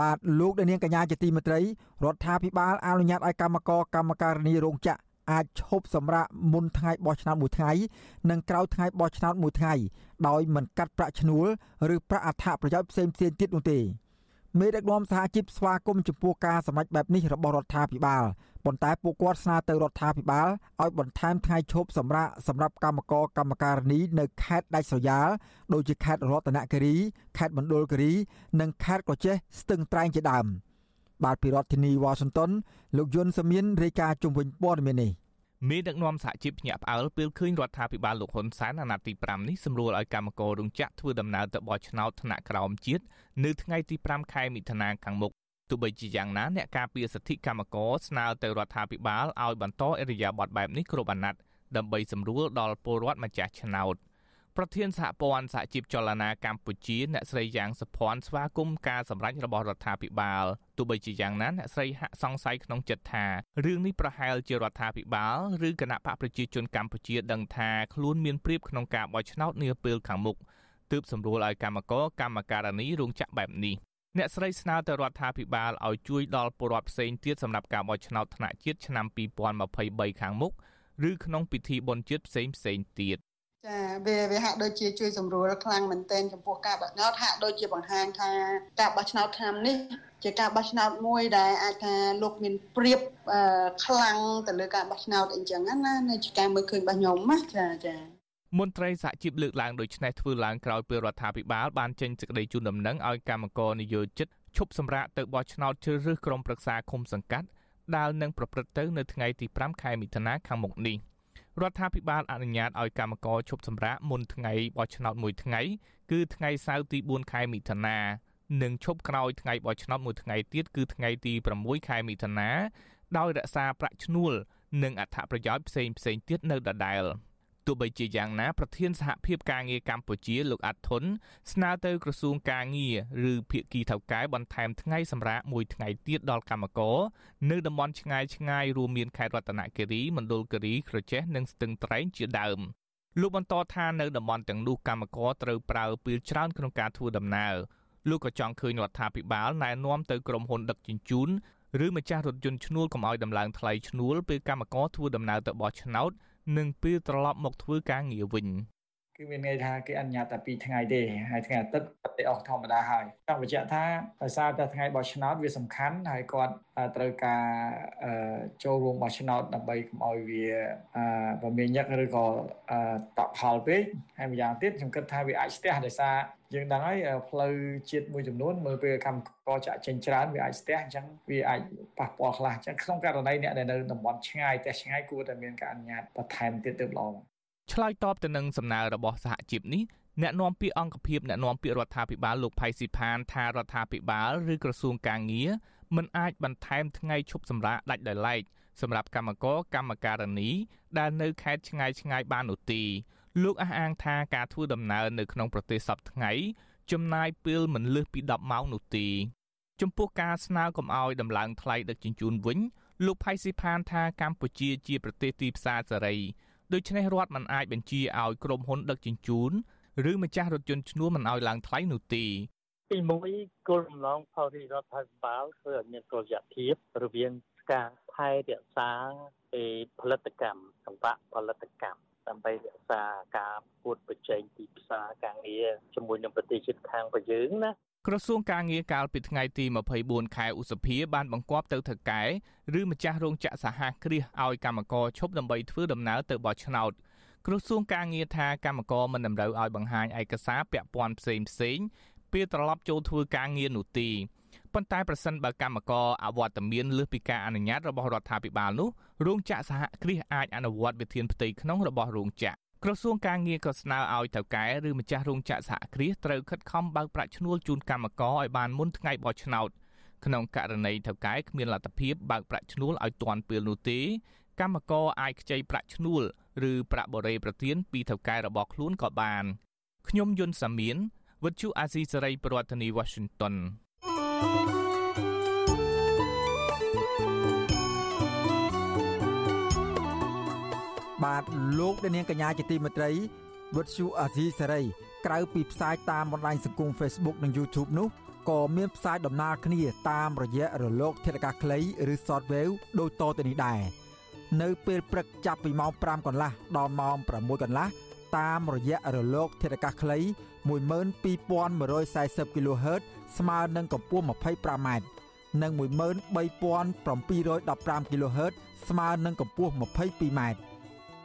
បាទលោកដានាងកញ្ញាជាទីមេត្រីរដ្ឋាភិបាលអនុញ្ញាតឲ្យកម្មករកម្មការិនីរោងចក្រ អាចឈប់សម្រាកមុនថ្ងៃបោះឆ្នោតមួយថ្ងៃនិងក្រោយថ្ងៃបោះឆ្នោតមួយថ្ងៃដោយមិនកាត់ប្រាក់ឈ្នួលឬប្រាក់អត្ថប្រយោជន៍ផ្សេងៗទៀតនោះទេមេដឹកនាំសហជីពស្វាគមន៍ចំពោះការសម្ដែងបែបនេះរបស់រដ្ឋាភិបាលប៉ុន្តែពួកគាត់ស្នើទៅរដ្ឋាភិបាលឲ្យបន្ថែមថ្ងៃឈប់សម្រាកសម្រាប់កម្មករកម្មការិនីនៅខេត្តដាច់ស្រយាលដូចជាខេត្តរតនគិរីខេត្តមណ្ឌលគិរី និងខេត្តកោះចេះស្ទឹងត្រែងជាដើម បាទពីរដ្ឋធានីវ៉ាស៊ីនតោនលោកយុនសាមៀនរាយការណ៍ជុំវិញព័ត៌មាននេះមេដឹកនាំសហជីពភ្ញាក់ផ្អើលពេលឃើញរដ្ឋាភិបាលលោកហ៊ុនសែនអាណត្តិទី5នេះសម្រួលឲ្យកម្មកររោងចក្រធ្វើដំណើរទៅបោះឆ្នោតថ្នាក់ក្រោមជាតិនៅថ្ងៃទី5ខែមិថុនាខាងមុខទោះបីជាយ៉ាងណាអ្នកការពារសិទ្ធិកម្មករស្នើទៅរដ្ឋាភិបាលឲ្យបន្តអរិយាប័ត្របែបនេះគ្រប់អាណត្តិដើម្បីសម្រួលដល់ពលរដ្ឋម្ចាស់ឆ្នោតប្រធានសហព័ន្ធសហជីពចលនាកម្ពុជាអ្នកស្រីយ៉ាងសុភ័ណ្ឌស្វាគមន៍ការសម្រេចរបស់រដ្ឋាភិបាល ទោះបីជាយ៉ាងណាអ្នកស្រីហាក់សង្ស័យក្នុងចិត្តថារឿងនេះប្រហែលជារដ្ឋាភិបាលឬគណៈបកប្រជាជនកម្ពុជាដឹងថាខ្លួនមានព្រៀបក្នុងការបោះឆ្នោតនាពេលខាងមុខទើបសម្រួលឲ្យកម្មករកម្មការនីរោងចក្របែបនេះអ្នកស្រីស្នើទៅរដ្ឋាភិបាលឲ្យជួយដល់ពលរដ្ឋផ្សេងទៀតសម្រាប់ការបោះឆ្នោតថ្នាក់ជាតិឆ្នាំ2023ខាងមុខឬក្នុងពិធីបុណ្យជាតិផ្សេងផ្សេងទៀតចាវាវាហាក់ដូចជាជួយសម្រួលខ្លាំងមែនទែនចំពោះការបោះឆ្នោតហាក់ដូចជាបង្ហាញថាការបោះឆ្នោតឆ្នាំនេះ ជាការបោះឆ្នោតមួយដែលអាចថាលោកមានព្រៀបខ្លាំងទៅលើការបោះឆ្នោតអីចឹងណានៅជាការមើលឃើញរបស់ខ្ញុំណាចាចាមន្ត្រីសហជីពលើកឡើងដូចនេះធ្វើឡើងក្រោយពេលរដ្ឋាភិបាលបានចេញសេចក្តីជូនដំណឹងឲ្យកម្មករនិយោជិតឈប់សម្រាកទៅបោះឆ្នោតជ្រើសរើសក្រុមប្រឹក្សាឃុំសង្កាត់ដែលនឹងប្រព្រឹត្តទៅនៅថ្ងៃទី5ខែមិថុនាខាងមុខនេះរដ្ឋាភិបាលអនុញ្ញាតឲ្យកម្មករឈប់សម្រាកមុនថ្ងៃបោះឆ្នោតមួយថ្ងៃគឺថ្ងៃសៅរ៍ទី4ខែមិថុនា និងឈប់ក្រោយថ្ងៃបោះឆ្នោតមួយថ្ងៃទៀតគឺថ្ងៃទី6ខែមិថុនាដោយរក្សាប្រាក់ឈ្នួលនិងអត្ថប្រយោជន៍ផ្សេងផ្សេងទៀតនៅដដែល។ទោះបីជាយ៉ាងណាប្រធានសហភាពការងារកម្ពុជាលោកអាត់ធុនស្នើទៅក្រសួងការងារឬភាគីថៅកែបន្ថែមថ្ងៃសម្រាប់មួយថ្ងៃទៀតដល់កម្មករនៅតំបន់ឆ្ងាយឆ្ងាយរួមមានខេត្តរតនគិរីមណ្ឌលគិរីក្រចេះនិងស្ទឹងត្រែងជាដើមលោកបន្តថានៅតំបន់ទាំងនោះកម្មករត្រូវប្រើពេលច្រើនក្នុងការធ្វើដំណើរ លោកក៏ចង់ឃើញរដ្ឋាភិបាលណែនាំទៅក្រុមហ៊ុនដឹកជញ្ជូនឬម្ចាស់រថយន្តឈ្នួលកុំឲ្យដំឡើងថ្លៃឈ្នួលពេលកម្មករធ្វើដំណើរទៅបោះឆ្នោតនិងពេលត្រឡប់មកធ្វើការងារវិញ គឺមានន័យថាគេអនុញ្ញាតតែ2ថ្ងៃទេហើយថ្ងៃអាទិត្យទៅអស់ធម្មតាហើយចង់បញ្ជាក់ថាដោយសារតែថ្ងៃបោះឆ្នោតវាសំខាន់ហើយគាត់ត្រូវការចូលរួមបោះឆ្នោតដើម្បីកុំឲ្យវាបមានញឹកឬក៏តក់ផលពេកហើយម្យ៉ាងទៀតខ្ញុំគិតថាវាអាចស្ទះដោយសារយើងដឹងហើយផ្លូវជាតិមួយចំនួនមើលពេលកម្មករចាក់ចេញច្រើនវាអាចស្ទះអញ្ចឹងវាអាចប៉ះពាល់ខ្លះអញ្ចឹងក្នុងករណីអ្នកដែលនៅតំបន់ឆ្ងាយតែឆ្ងាយគួរតែមានការអនុញ្ញាតបន្ថែមទៀតទៅល្អ ឆ្លើយតបទៅនឹងសំណើរបស់សហជីពនេះអ្នកនាំពាក្យអង្គភាពអ្នកនាំពាក្យរដ្ឋាភិបាលលោកផៃស៊ីផានថារដ្ឋាភិបាលឬក្រសួងកាងារមិនអាចបន្ថែមថ្ងៃឈប់សម្រាកដាច់ដោយឡែកសម្រាប់កម្មករកម្មការនីដែលនៅខេត្តឆ្ងាយឆ្ងាយបាននោះទេលោកអះអាងថាការធ្វើដំណើរនៅក្នុងប្រទេសសពថ្ងៃចំណាយពេលមិនលើសពី10ម៉ោងនោះទេចំពោះការស្នើកុំឲ្យដំឡើងថ្លៃដឹកជញ្ជូនវិញលោកផៃស៊ីផានថាកម្ពុជាជាប្រទេសទីផ្សារសេរី ដូច្នេះរដ្ឋមិនអាចបញ្ជាឲ្យក្រុមហ៊ុនដឹកជញ្ជូនឬម្ចាស់រថយន្តឈ្នួលមិនឲ្យឡើងថ្លៃនោះទេទីមួយគោលបំណងផលរដ្ឋាភិបាលធ្វើឲ្យមានតុល្យភាពរវាងការថែរក្សាពីផលិតកម្មសង្វាក់ផលិតកម្មដើម្បីរក្សាការពួតប្រជែងទីផ្សារការងារជាមួយនឹងប្រទេសជិតខាងរបស់យើងណា ក្រសួងការងារកាលពីថ្ងៃទី24ខែឧសភាបានបង្គាប់ទៅថៅកែឬម្ចាស់រោងចក្រសហគ្រាសឲ្យកម្មករឈប់ដើម្បីធ្វើដំណើរទៅបោះឆ្នោតក្រសួងការងារថាកម្មករមិនតម្រូវឲ្យបង្ហាញឯកសារពាក់ព័ន្ធផ្សេងផ្សេងពេលត្រឡប់ចូលធ្វើការងារនោះទេប៉ុន្តែប្រសិនបើកម្មករអវត្តមានលើសពីការអនុញ្ញាតរបស់រដ្ឋាភិបាលនោះរោងចក្រសហគ្រាសអាចអនុវត្តវិធានផ្ទៃក្នុងរបស់រោងចក្រ ក្រសួងការងារក៏ស្នើឲ្យថៅកែឬម្ចាស់រោងចក្រសហគ្រាសត្រូវខិតខំបើកប្រាក់ឈ្នួលជូនកម្មករឲ្យបានមុនថ្ងៃបោះឆ្នោតក្នុងករណីថៅកែគ្មានលទ្ធភាពបើកប្រាក់ឈ្នួលឲ្យទាន់ពេលនោះទេកម្មករអាចខ្ចីប្រាក់ឈ្នួលឬប្រាក់បរិយាប្រទានពីថៅកែរបស់ខ្លួនក៏បានខ្ញុំយុនសាមៀនវិទ្យុអាស៊ីសេរីប្រធានាធិបតី Washington បាទលោកនាងកញ្ញាជាទីមេត្រីវិទ្យុអាស៊ីសេរីក្រៅពីផ្សាយតាមបណ្ដាញសង្គម Facebook និង YouTube នោះក៏មានផ្សាយដំណើរគ្នាតាមរយៈរលក ធាតុអាកាសខ្លីឬ Shortwave ដូចតទៅនេះដែរនៅពេលព្រឹកចាប់ពីម៉ោង5កន្លះដល់ម៉ោង6កន្លះតាមរយៈរលក ធាតុអាកាសខ្លី12140 kHz ស្មើនឹងកម្ពស់ 25m និង13715 kHz ស្មើនឹងកម្ពស់ 22m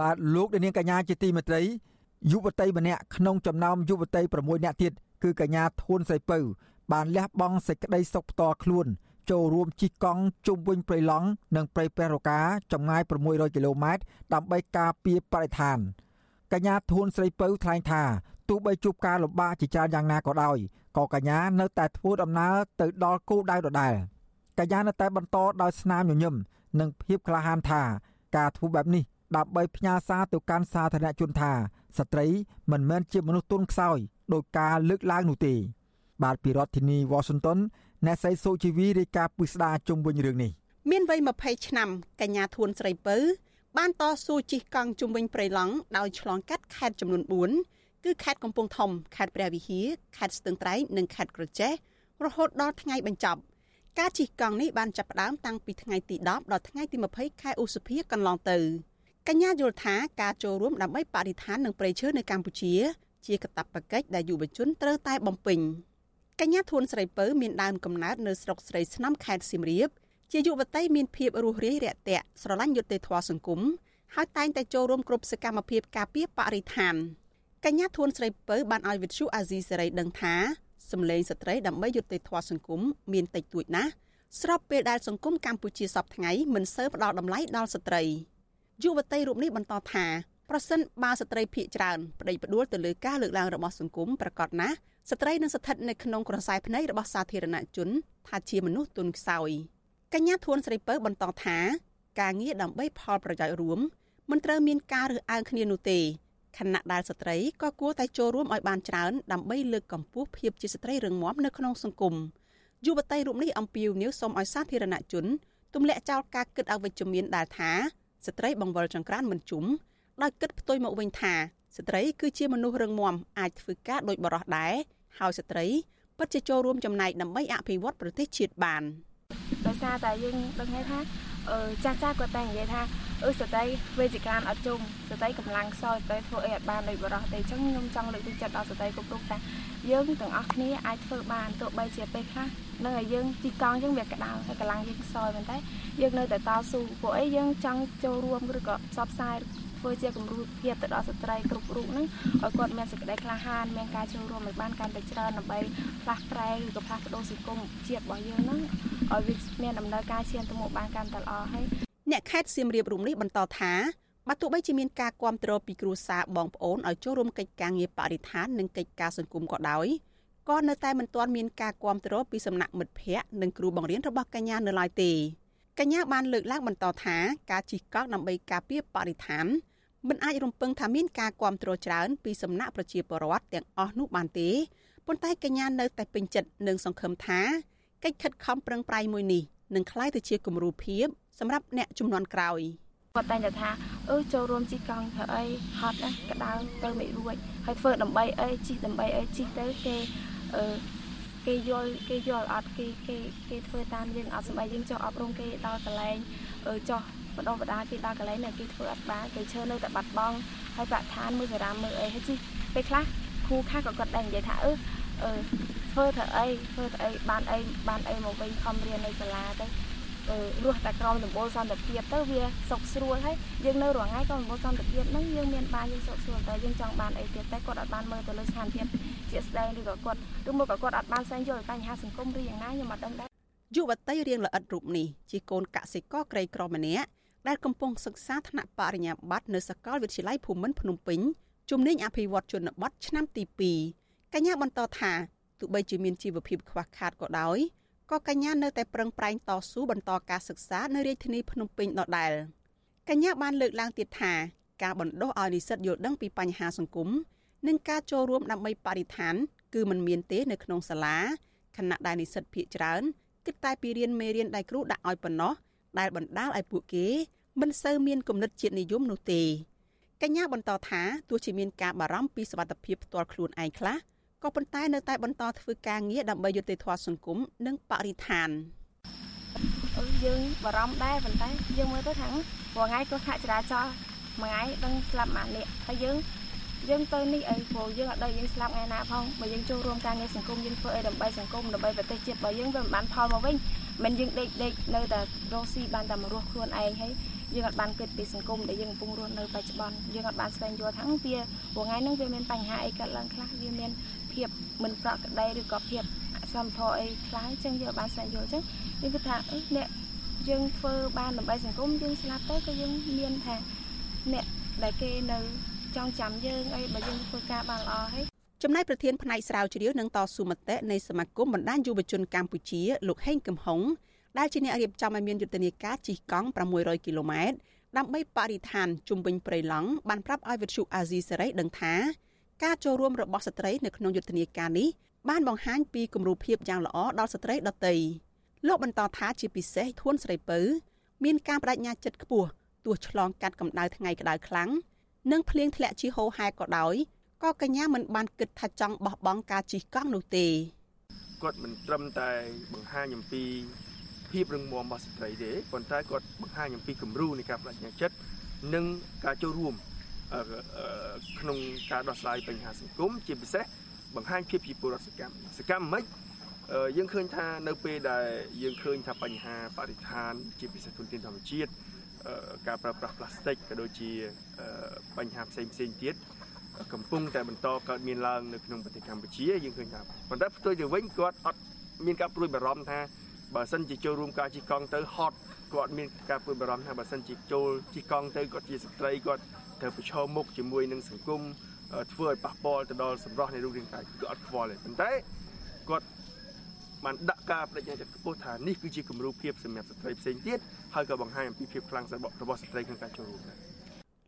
បាទលោកនាងកញ្ញាជាទីមេត្រីយុវតីម្នាក់ក្នុងចំណោមយុវតី6នាក់ទៀតគឺកញ្ញាធួនសៃពៅ បានលះបង់សេចក្តីសុខផ្ទាល់ខ្លួន ចូលរួមជិះកង់ជុំវិញព្រៃឡង់និងព្រៃព្រះរកាចម្ងាយ600គីឡូម៉ែត្រដើម្បីការពារបរិស្ថានកញ្ញាធួនស្រីពៅថ្លែងថាទោះបីជួបការលំបាកជាច្រើនយ៉ាងណាក៏ដោយក៏កញ្ញានៅតែធ្វើដំណើរទៅដល់គោលដៅដដែលកញ្ញានៅតែបន្តដោយស្នាមញញឹមនិងភាពក្លាហានថាការធ្វើបែបនេះ ដើម្បីផ្ញើសារទៅកាន់សាធារណជនថាស្ត្រីមិនមែនជាមនុស្សទុនខ្សោយដោយការលើកឡើងនោះទេ បាទពីរដ្ឋធានី Washington អ្នកស្រីសូជីវីរាយការណ៍ពិស្ដារជុំវិញរឿងនេះមានវ័យ20ឆ្នាំកញ្ញាធួនស្រីពៅបានតស៊ូជិះកង់ជុំវិញព្រៃឡង់ដោយឆ្លងកាត់ខេត្តចំនួន4គឺខេត្តកំពង់ធំខេត្តព្រះវិហារខេត្តស្ទឹងត្រែងនិងខេត្តក្រចេះរហូតដល់ថ្ងៃបញ្ចប់ការជិះកង់នេះបានចាប់ផ្ដើមតាំងពីថ្ងៃទី10ដល់ថ្ងៃទី20ខែឧសភាកន្លងទៅ កញ្ញាយល់ថាការចូលរួមដើម្បីបរិស្ថាននិងប្រៃឈើនៅកម្ពុជា ជាកាតព្វកិច្ចដែលយុវជនត្រូវតែបំពេញកញ្ញាធួនស្រីពៅមានដើមកំណើតនៅស្រុកស្រីស្នំខេត្តសៀមរាបជាយុវតីមានភាពរស់រាយរាក់ទាក់ស្រឡាញ់យុត្តិធម៌សង្គមហើយតែងតែចូលរួមគ្រប់សកម្មភាពការពារបរិស្ថានកញ្ញាធួនស្រីពៅបានឲ្យវិទ្យុអាស៊ីសេរីដឹងថាសម្លេងស្ត្រីដើម្បីយុត្តិធម៌សង្គមមានតិចតួចណាស់ស្របពេលដែលសង្គមកម្ពុជាសពថ្ងៃមិនសូវផ្ដល់តម្លៃដល់ស្ត្រី យុវតីរូបនេះបន្តថាប្រសិនបើស្ត្រីភៀកច្រើនប្តីផ្ដួលទៅលើការលើកឡើងរបស់សង្គមប្រកាសណាស់ស្ត្រីនឹងស្ថិតនៅក្នុងក្រសែភ្នែករបស់សាធារណជន ថាជាមនុស្សទុនខ្សោយកញ្ញាធួនស្រីពៅបន្តថា ការងារដើម្បីផលប្រយោជន៍រួមមិនត្រូវមានការរើសអើងគ្នានោះទេខណៈដែលស្ត្រីក៏គួរតែចូលរួមឲ្យបានច្រើនដើម្បីលើកកម្ពស់ភាពជាស្ត្រីរឹងមាំនៅក្នុងសង្គមយុវតីរូបនេះអំពាវនាវសូមឲ្យសាធារណជនទម្លាក់ចោលការគិតអវិជ្ជមានដែលថា ស្ត្រីបង្វិលចង្ក្រានមិនជុំដោយគិតផ្ទុយមកវិញថាស្ត្រីគឺជាមនុស្សរឹងមាំអាចធ្វើការដោយបរិះដែរហើយស្ត្រីពិតជាចូលរួមចំណែកដើម្បីអភិវឌ្ឍប្រទេសជាតិបានដោយសារតែយើងដឹងហើយថាអឺ ចាស់ចាស់គាត់តែនិយាយថាអឺស្ត្រីវេទិកាអត់ជុំស្ត្រីកម្លាំងសោយស្ត្រីធ្វើអីអត់បានដូចបរោះទេអញ្ចឹងខ្ញុំចង់លើកទឹកចិត្តដល់ស្ត្រីគ្រប់រូបថាយើងទាំងអស់គ្នាអាចធ្វើបានទោះបីជាពេលខ្លះនឹងឲ្យយើងជីកង់អញ្ចឹងវាក្តៅហើយកម្លាំងយើងខ្សោយប៉ុន្តែយើងនៅតែតស៊ូពួកអីយើងចង់ចូលរួមឬក៏ផ្សព្វផ្សាយ ធ្វើជាគំរូភាពទៅដល់ស្ត្រីគ្រប់រូបហ្នឹងឲ្យគាត់មានសេចក្តីក្លាហានមានការចូលរួមឲ្យបានកាន់តែច្រើនដើម្បីផ្លាស់ប្រែឬក៏ផ្លាស់ប្ដូរសង្គមជាតិរបស់យើងហ្នឹងឲ្យវាមានដំណើរការឈានទៅមុខបានកាន់តែល្អហើយអ្នកខេត្តសៀមរាបរូបនេះបន្តថាបើទោះបីជាមានការគ្រប់គ្រងពីគ្រួសារបងប្អូនឲ្យចូលរួមកិច្ចការងារបរិស្ថាននិងកិច្ចការសង្គមក៏ដោយក៏នៅតែមិនទាន់មានការគ្រប់គ្រងពីសំណាក់មិត្តភ័ក្តិនិងគ្រូបង្រៀនរបស់កញ្ញានៅឡើយទេកញ្ញាបានលើកឡើងបន្តថាការជិះកង់ដើម្បីការពារបរិស្ថាន មិនអាចរំពឹងថាមានការគ្រប់គ្រងច្រើនពីសំណាក់ប្រជាពលរដ្ឋទាំងអស់នោះបានទេប៉ុន្តែកញ្ញានៅតែពេញចិត្តនិងសង្ឃឹមថាកិច្ចខិតខំប្រឹងប្រែងមួយនេះនឹងក្លាយទៅជាគំរូភាពសម្រាប់អ្នកជំនាន់ក្រោយគាត់តែងតែថាអឺចូលរួមជិះកង់ធ្វើអីហត់ណាក្តៅទៅមិនរួចហើយធ្វើដើម្បីអីជិះដើម្បីអីជិះទៅគេអឺគេយល់គេយល់អត់គេគេគេធ្វើតាមយើងអត់សម្បែយើងចុះអប់រំគេដល់កន្លែងអឺចុះ បដិបដាគេដល់កន្លែងនៅគេធ្វើអត់បានគេឈើនៅតែបាត់បង់ហើយប្រាក់ឋានមើលសារ៉ាមើលអីហើយជិះពេលខ្លះគ្រូខ្លះក៏គាត់ដែរនិយាយថាអឺអឺធ្វើធ្វើអីធ្វើធ្វើអីបានអីបានអីមកវិញខំរៀននៅសាលាទៅរស់តែក្រោមដំបូលសន្តិភាពទៅវាសុខស្រួលហើយយើងនៅរាល់ថ្ងៃក៏ដំបូលសន្តិភាពហ្នឹងយើងមានបានយើងសុខស្រួលតែយើងចង់បានអីទៀតតែគាត់អត់បានមើលទៅលើស្ថានភាពជាក់ស្ដែងឬក៏គាត់ឬមកក៏គាត់អត់បានស្វែងយល់បញ្ហាសង្គមឬយ៉ាងណាខ្ញុំអត់ដឹងដែរយុវតីរៀងល្អិតរូបនេះជាកូនកសិករក្រីក្រម្នាក់ ដែលកំពុងសិក្សាថ្នាក់បរិញ្ញាបត្រនៅសាកលវិទ្យាល័យភូមិន្ទភ្នំពេញជំនាញអភិវឌ្ឍជនបទឆ្នាំទី2កញ្ញាបន្តថាទោះបីជាមានជីវភាពខ្វះខាតក៏ដោយក៏កញ្ញានៅតែប្រឹងប្រែងតស៊ូបន្តការសិក្សានៅរាជធានីភ្នំពេញដដែលកញ្ញាបានលើកឡើងទៀតថាការបណ្ដុះឲ្យនិស្សិតយល់ដឹងពីបញ្ហាសង្គមនិងការចូលរួមដើម្បីបរិស្ថាន គឺมันមានទេនៅក្នុងសាលាខណៈដែលនិស្សិតភាគច្រើនគិតតែពីរៀនមេរៀនដែលគ្រូដាក់ឲ្យប៉ុណ្ណោះ ដែលបណ្ដាលឲ្យពួកគេមិនសូវមានគំនិតជាតិនិយមនោះទេកញ្ញាបន្តថាទោះជាមានការបារម្ភពីសុវត្ថិភាពផ្ទាល់ខ្លួនឯងខ្លះក៏ប៉ុន្តែនៅតែបន្តធ្វើការងារដើម្បីយុត្តិធម៌សង្គមនិងបរិស្ថានយើងបារម្ភដែរប៉ុន្តែយើងមើលទៅថាមួយថ្ងៃគ្រោះថ្នាក់ចរាចរណ៍មួយថ្ងៃដឹងស្លាប់ម៉ាក់នេះហើយយើងយើងទៅនេះអីព្រោះយើងអត់ដឹងយើងស្លាប់ថ្ងៃណាផងបើយើងចូលរួមការងារសង្គមយើងធ្វើអីដើម្បីសង្គមដើម្បីប្រទេសជាតិរបស់យើងវាមិនបានផលមកវិញ មិនយើងដេកដេកនៅតែរស់ស៊ីបានតែមករស់ខ្លួនឯងហើយយើងអត់បានគិតពីសង្គមដែលយើងកំពុងរស់នៅបច្ចុប្បន្នយើងអត់បានស្វែងយល់ថាវាថ្ងៃហ្នឹងវាមានបញ្ហាអីកើតឡើងខ្លះវាមានភាពមិនប្រក្រតីឬក៏ភាពសំធរអីខ្លះអញ្ចឹងយើងបានស្វែងយល់អញ្ចឹងយើងគិតថាអ្នកយើងធ្វើបានដើម្បីសង្គមយើងស្លាប់ទៅក៏យើងមានថាអ្នកដែលគេនៅចង់ចាំយើងអីបើយើងធ្វើការបានល្អហើយ ចំណែកប្រធានផ្នែកស្រាវជ្រាវនិងតស៊ូមតិនៃសមាគមបណ្ដាញយុវជនកម្ពុជាលោកហេងកំហុងដែលជាអ្នករៀបចំឲ្យមានយុទ្ធនាការជិះកង់600គីឡូម៉ែត្រដើម្បីបរិស្ថានជុំវិញព្រៃឡង់បានប្រាប់ឲ្យវិទ្យុអាស៊ីសេរីដឹងថាការចូលរួមរបស់ស្ត្រីនៅក្នុងយុទ្ធនាការនេះបានបង្ហាញពីគំរូភាពយ៉ាងល្អដល់ស្ត្រីដទៃលោកបន្តថាជាពិសេសធួនស្រីពៅមានការបដិញ្ញាចិត្តខ្ពស់ទោះឆ្លងកាត់កម្ដៅថ្ងៃក្តៅខ្លាំងនិងភ្លៀងធ្លាក់ជាហូរហែក៏ដោយ ក៏កញ្ញាមិនបានគិតថាចង់បោះបង់ការជិះកង់នោះទេគាត់មិនត្រឹមតែបង្ហាញអំពីភាពរឹងមាំរបស់ស្ត្រីទេប៉ុន្តែគាត់បង្ហាញអំពីគំរូនៃការបដិញ្ញាចិត្តនិងការចូលរួមក្នុងការដោះស្រាយបញ្ហាសង្គមជាពិសេសបង្ហាញភាពជាពលរដ្ឋសកម្មសកម្មមិនយើងឃើញថានៅពេលដែលយើងឃើញថាបញ្ហាបរិស្ថាន ជាពិសេសធនធានធម្មជាតិការប្រើប្រាស់ផ្លាស្ទិកក៏ដូចជាបញ្ហាផ្សេងផ្សេងទៀត កំពុងតែបន្តកើតមានឡើងនៅក្នុងប្រទេសកម្ពុជាយើងឃើញថាប៉ុន្តែផ្ទុយទៅវិញគាត់អត់មានការព្រួយបារម្ភថាបើសិនជាចូលរួមការជិះកង់ទៅហត់គាត់មានការព្រួយបារម្ភថាបើសិនជាចូលជិះកង់ទៅគាត់ជាស្ត្រីគាត់ត្រូវប្រឈមមុខជាមួយនឹងសង្គមធ្វើឲ្យប៉ះពាល់ទៅដល់សម្រស់នៃរូបរាងកាយគឺអត់ខ្វល់ទេប៉ុន្តែគាត់បានដាក់ការបដិញ្ញាចិត្តខ្ពស់ថានេះគឺជាគំរូភាពសម្រាប់ស្ត្រីផ្សេងទៀតហើយក៏បង្ហាញអំពីភាពខ្លាំងរបស់ស្ត្រីក្នុងការចូលរួមដែរ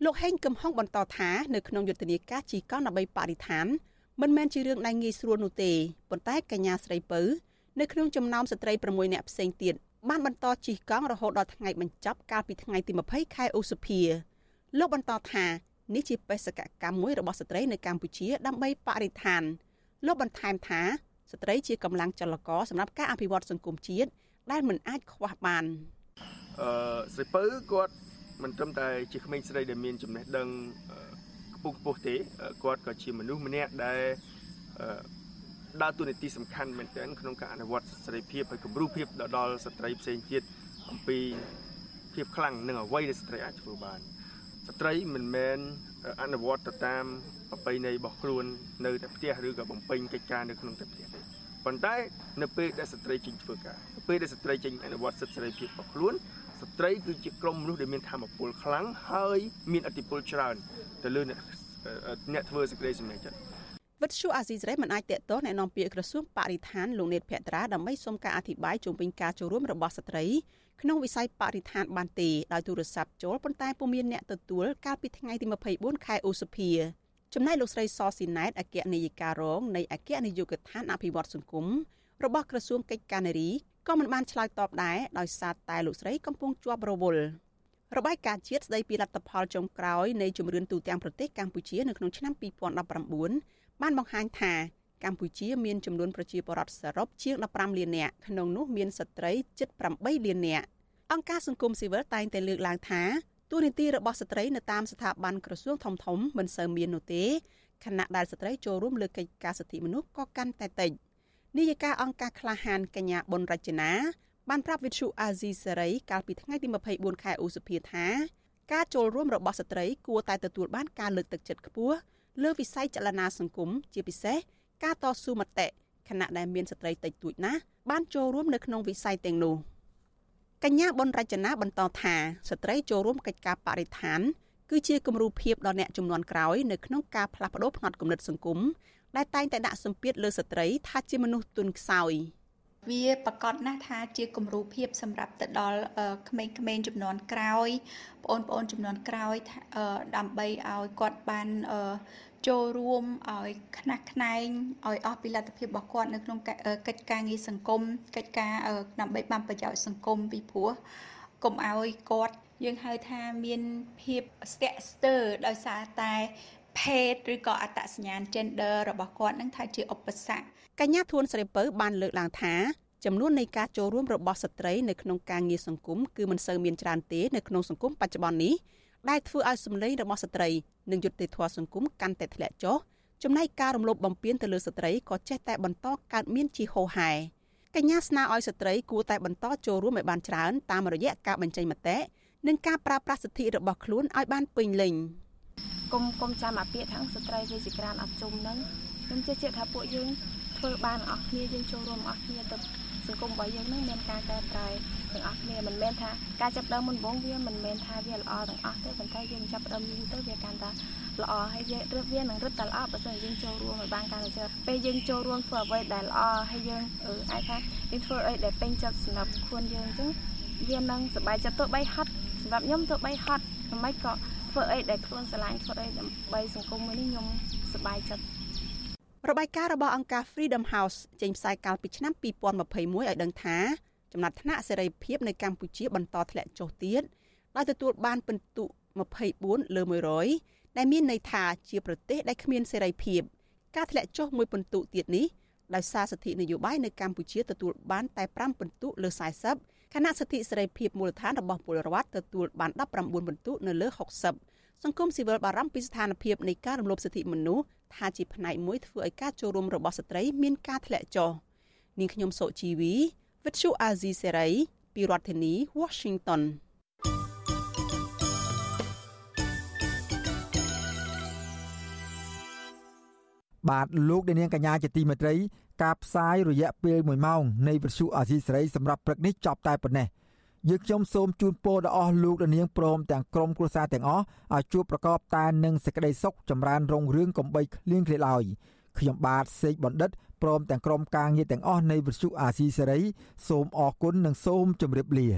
លោកហេងកំហុងបន្តថានៅក្នុងយុទ្ធនាការជីកង់ដើម្បីបរិស្ថានមិនមែនជារឿងដែលងាយស្រួលនោះទេប៉ុន្តែកញ្ញាស្រីពៅនៅក្នុងចំណោមស្ត្រី6នាក់ផ្សេងទៀតបានបន្តជិះកង់រហូតដល់ថ្ងៃបញ្ចប់កាលពីថ្ងៃទី20ខែឧសភាលោកបន្តថានេះជាបេសកកម្មមួយរបស់ស្ត្រីនៅកម្ពុជាដើម្បីបរិស្ថានលោកបន្ថែមថាស្ត្រីជាកម្លាំងចលករសម្រាប់ការអភិវឌ្ឍសង្គមជាតិដែលមិនអាចខ្វះបានអឺស្រីពៅគាត់ មិនត្រឹមតែជាក្មេងស្រីដែលមានចំណេះដឹងខ្ពង់ខ្ពស់ទេគាត់ក៏ជាមនុស្សម្នាក់ដែលដើរតួនាទីសំខាន់មែនទែនក្នុងការអនុវត្តសេរីភាពហើយគំរូភាពដល់ស្ត្រីផ្សេងទៀតអំពីភាពខ្លាំងនិងអ្វីដែលស្ត្រីអាចធ្វើបានស្ត្រីមិនមែនអនុវត្តទៅតាមប្រពៃណីរបស់ខ្លួននៅតែផ្ទះឬក៏បំពេញកិច្ចការនៅក្នុងតែផ្ទះទេប៉ុន្តែនៅពេលដែលស្ត្រីចេញធ្វើការនៅពេលដែលស្ត្រីចេញអនុវត្តសិទ្ធិសេរីភាពរបស់ខ្លួន ស្ត្រីគឺជាក្រុមមនុស្សដែលមានធម៌ពលខ្លាំងហើយមានអធិបុលច្រើនទៅលើអ្នកអ្នកធ្វើសេចក្តីសម្រេចចិត្តវិទ្យុអាស៊ីសេរីមិនអាចតេតតអ្នកនាំពាក្យក្រសួងបរិស្ថានលោកនេតភក្ត្រាដើម្បីសុំការអធិប្បាយជុំវិញការចូលរួមរបស់ស្ត្រីក្នុងវិស័យបរិស្ថានបានទេដោយទូរស័ព្ទចូលប៉ុន្តែពុំមានអ្នកទទួលកាលពីថ្ងៃទី24ខែឧសភាចំណែកលោកស្រីសស៊ីណែតអគ្គនាយិការរងនៃអគ្គនាយកដ្ឋានអភិវឌ្ឍសង្គមរបស់ក្រសួងកិច្ចការនារី ក៏មិនបានឆ្លើយតបដែរដោយសារតែលោកស្រីកំពុងជាប់រវល់របាយការណ៍ជាតិស្ដីពីលទ្ធផលចុងក្រោយនៃជំរឿនទូទាំងប្រទេសកម្ពុជានៅក្នុងឆ្នាំ2019បានបង្ហាញថាកម្ពុជាមានចំនួនប្រជាពលរដ្ឋសរុបជាង15លាននាក់ក្នុងនោះមានស្ត្រីជិត8លាននាក់អង្គការសង្គមស៊ីវិលតែងតែលើកឡើងថាទូនីតិរបស់ស្ត្រីនៅតាមស្ថាប័នក្រសួងធំធំមិនសូវមាននោះទេខណៈដែលស្ត្រីចូលរួមលើកិច្ចការសិទ្ធិមនុស្សក៏កាន់តែតិច នាយិកាអង្គការក្លាហានកញ្ញាប៊ុនរចនាបានប្រាប់វិទ្យុអាស៊ីសេរីកាលពីថ្ងៃទី24ខែឧសភាថាការចូលរួមរបស់ស្ត្រីគួរតែទទួលបានការលើកទឹកចិត្តខ្ពស់លើវិស័យចលនាសង្គមជាពិសេសការតស៊ូមតិខណៈដែលមានស្ត្រីតិចតួចណាស់បានចូលរួមនៅក្នុងវិស័យទាំងនោះកញ្ញាប៊ុនរចនាបន្តថាស្ត្រីចូលរួមកិច្ចការបរិស្ថានគឺជាគំរូភាពដល់អ្នកចំនួនក្រោយនៅក្នុងការផ្លាស់ប្តូរផ្នត់គំនិតសង្គម ដែលតែងតែដាក់សម្ពាធលើស្ត្រីថាជាមនុស្សទុនខ្សោយវាប្រកាសណាស់ថាជាគំរូភាពសម្រាប់ទៅដល់ក្មេងៗចំនួនក្រោយបងប្អូនចំនួនក្រោយដើម្បីឲ្យគាត់បានចូលរួមឲ្យខ្នះខ្នែងឲ្យអស់ពីលទ្ធភាពរបស់គាត់នៅក្នុងកិច្ចការងារសង្គមកិច្ចការដើម្បីបានប្រយោជន៍សង្គមពីព្រោះកុំឲ្យគាត់យើងហៅថាមានភាពស្ទាក់ស្ទើរដោយសារតែ ភេទឬក៏អត្តសញ្ញាណ gender របស់គាត់នឹងថាជាឧបសគ្គកញ្ញាធួនស្រីពៅបានលើកឡើងថាចំនួននៃការចូលរួមរបស់ស្ត្រីនៅក្នុងការងារសង្គមគឺមិនសូវមានច្រើនទេនៅក្នុងសង្គមបច្ចុប្បន្ននេះដែលធ្វើឲ្យសម្លេងរបស់ស្ត្រីនិងយុត្តិធម៌សង្គមកាន់តែធ្លាក់ចុះចំណែកការរំលោភបំពានទៅលើស្ត្រីក៏ចេះតែបន្តកើតមានជាហូរហែកញ្ញាស្នើឲ្យស្ត្រីគួរតែបន្តចូលរួមឲ្យបានច្រើនតាមរយៈការបញ្ចេញមតិនិងការប្រើប្រាស់សិទ្ធិរបស់ខ្លួនឲ្យបានពេញលេញ គុំគុំចាំអាពាក្យថាស្ត្រីវាជាក្រានអត់ជុំនឹងខ្ញុំជឿជាក់ថាពួកយើងធ្វើបានអស់គ្នាយើងចូលរួមអស់គ្នាទៅសង្គមរបស់យើងនឹងមានការកែប្រែទាំងអស់គ្នាមិនមែនថាការចាប់ដើមមុនបងវាមិនមែនថាវាល្អទាំងអស់ទេប៉ុន្តែយើងចាប់ដើមយូរទៅវាកាន់តែល្អហើយយើងរឹតវានឹងរឹតតែល្អបើសិនយើងចូលរួមឲ្យបានកាន់តែច្រើនពេលយើងចូលរួមធ្វើអ្វីដែលល្អហើយយើងអឺអាចថាយើងធ្វើអីដែលពេញចិត្តសម្រាប់ខ្លួនយើងអញ្ចឹងវានឹងសប្បាយចិត្តទៅបីហត់សម្រាប់ខ្ញុំទៅបីហត់មិនក៏ ធ្វើអីដែលខ្លួនស្រឡាញ់ធ្វើអីដើម្បីសង្គមមួយនេះខ្ញុំសប្បាយចិត្តរបាយការណ៍របស់អង្គការ Freedom House ចេញផ្សាយកាលពីឆ្នាំ2021ឲ្យដឹងថាចំណាត់ថ្នាក់សេរីភាពនៅកម្ពុជាបន្តធ្លាក់ចុះទៀតដោយទទួលបានពិន្ទុ24លើ100ដែលមានន័យថាជាប្រទេសដែលគ្មានសេរីភាពការធ្លាក់ចុះមួយពិន្ទុទៀតនេះដោយសារសិទ្ធិនយោបាយនៅកម្ពុជាទទួលបានតែ5ពិន្ទុលើ40 ខណៈសិទ្ធិសេរីភាពមូលដ្ឋានរបស់ពលរដ្ឋទទួលបាន19ពិន្ទុនៅលើ60សង្គមស៊ីវិលបារម្ភពីស្ថានភាពនៃការរំលោភសិទ្ធិមនុស្សថាជាផ្នែកមួយធ្វើឲ្យការចូលរួមរបស់ស្ត្រីមានការធ្លាក់ចុះនាងខ្ញុំសុជីវីវិទ្យុអាស៊ីសេរីពីរដ្ឋធានី Washington បាទលោកអ្នកនាងកញ្ញាជាទីមេត្រី ការផ្សាយរយៈពេល1ម៉ោងនៃវិទ្យុអាស៊ីសេរីសម្រាប់ព្រឹកនេះចប់តែប៉ុណ្ណេះយើងខ្ញុំសូមជូនពរដល់អស់លោកអ្នកនាងព្រមទាំងក្រុមគ្រួសារទាំងអស់ឲ្យជួបប្រកបតែនឹងសេចក្តីសុខចម្រើនរុងរឿងកំបីគ្លៀងគ្លេឡើយខ្ញុំបាទសេកបណ្ឌិតព្រមទាំងក្រុមការងារទាំងអស់នៃវិទ្យុអាស៊ីសេរីសូមអរគុណនិងសូមជម្រាបលា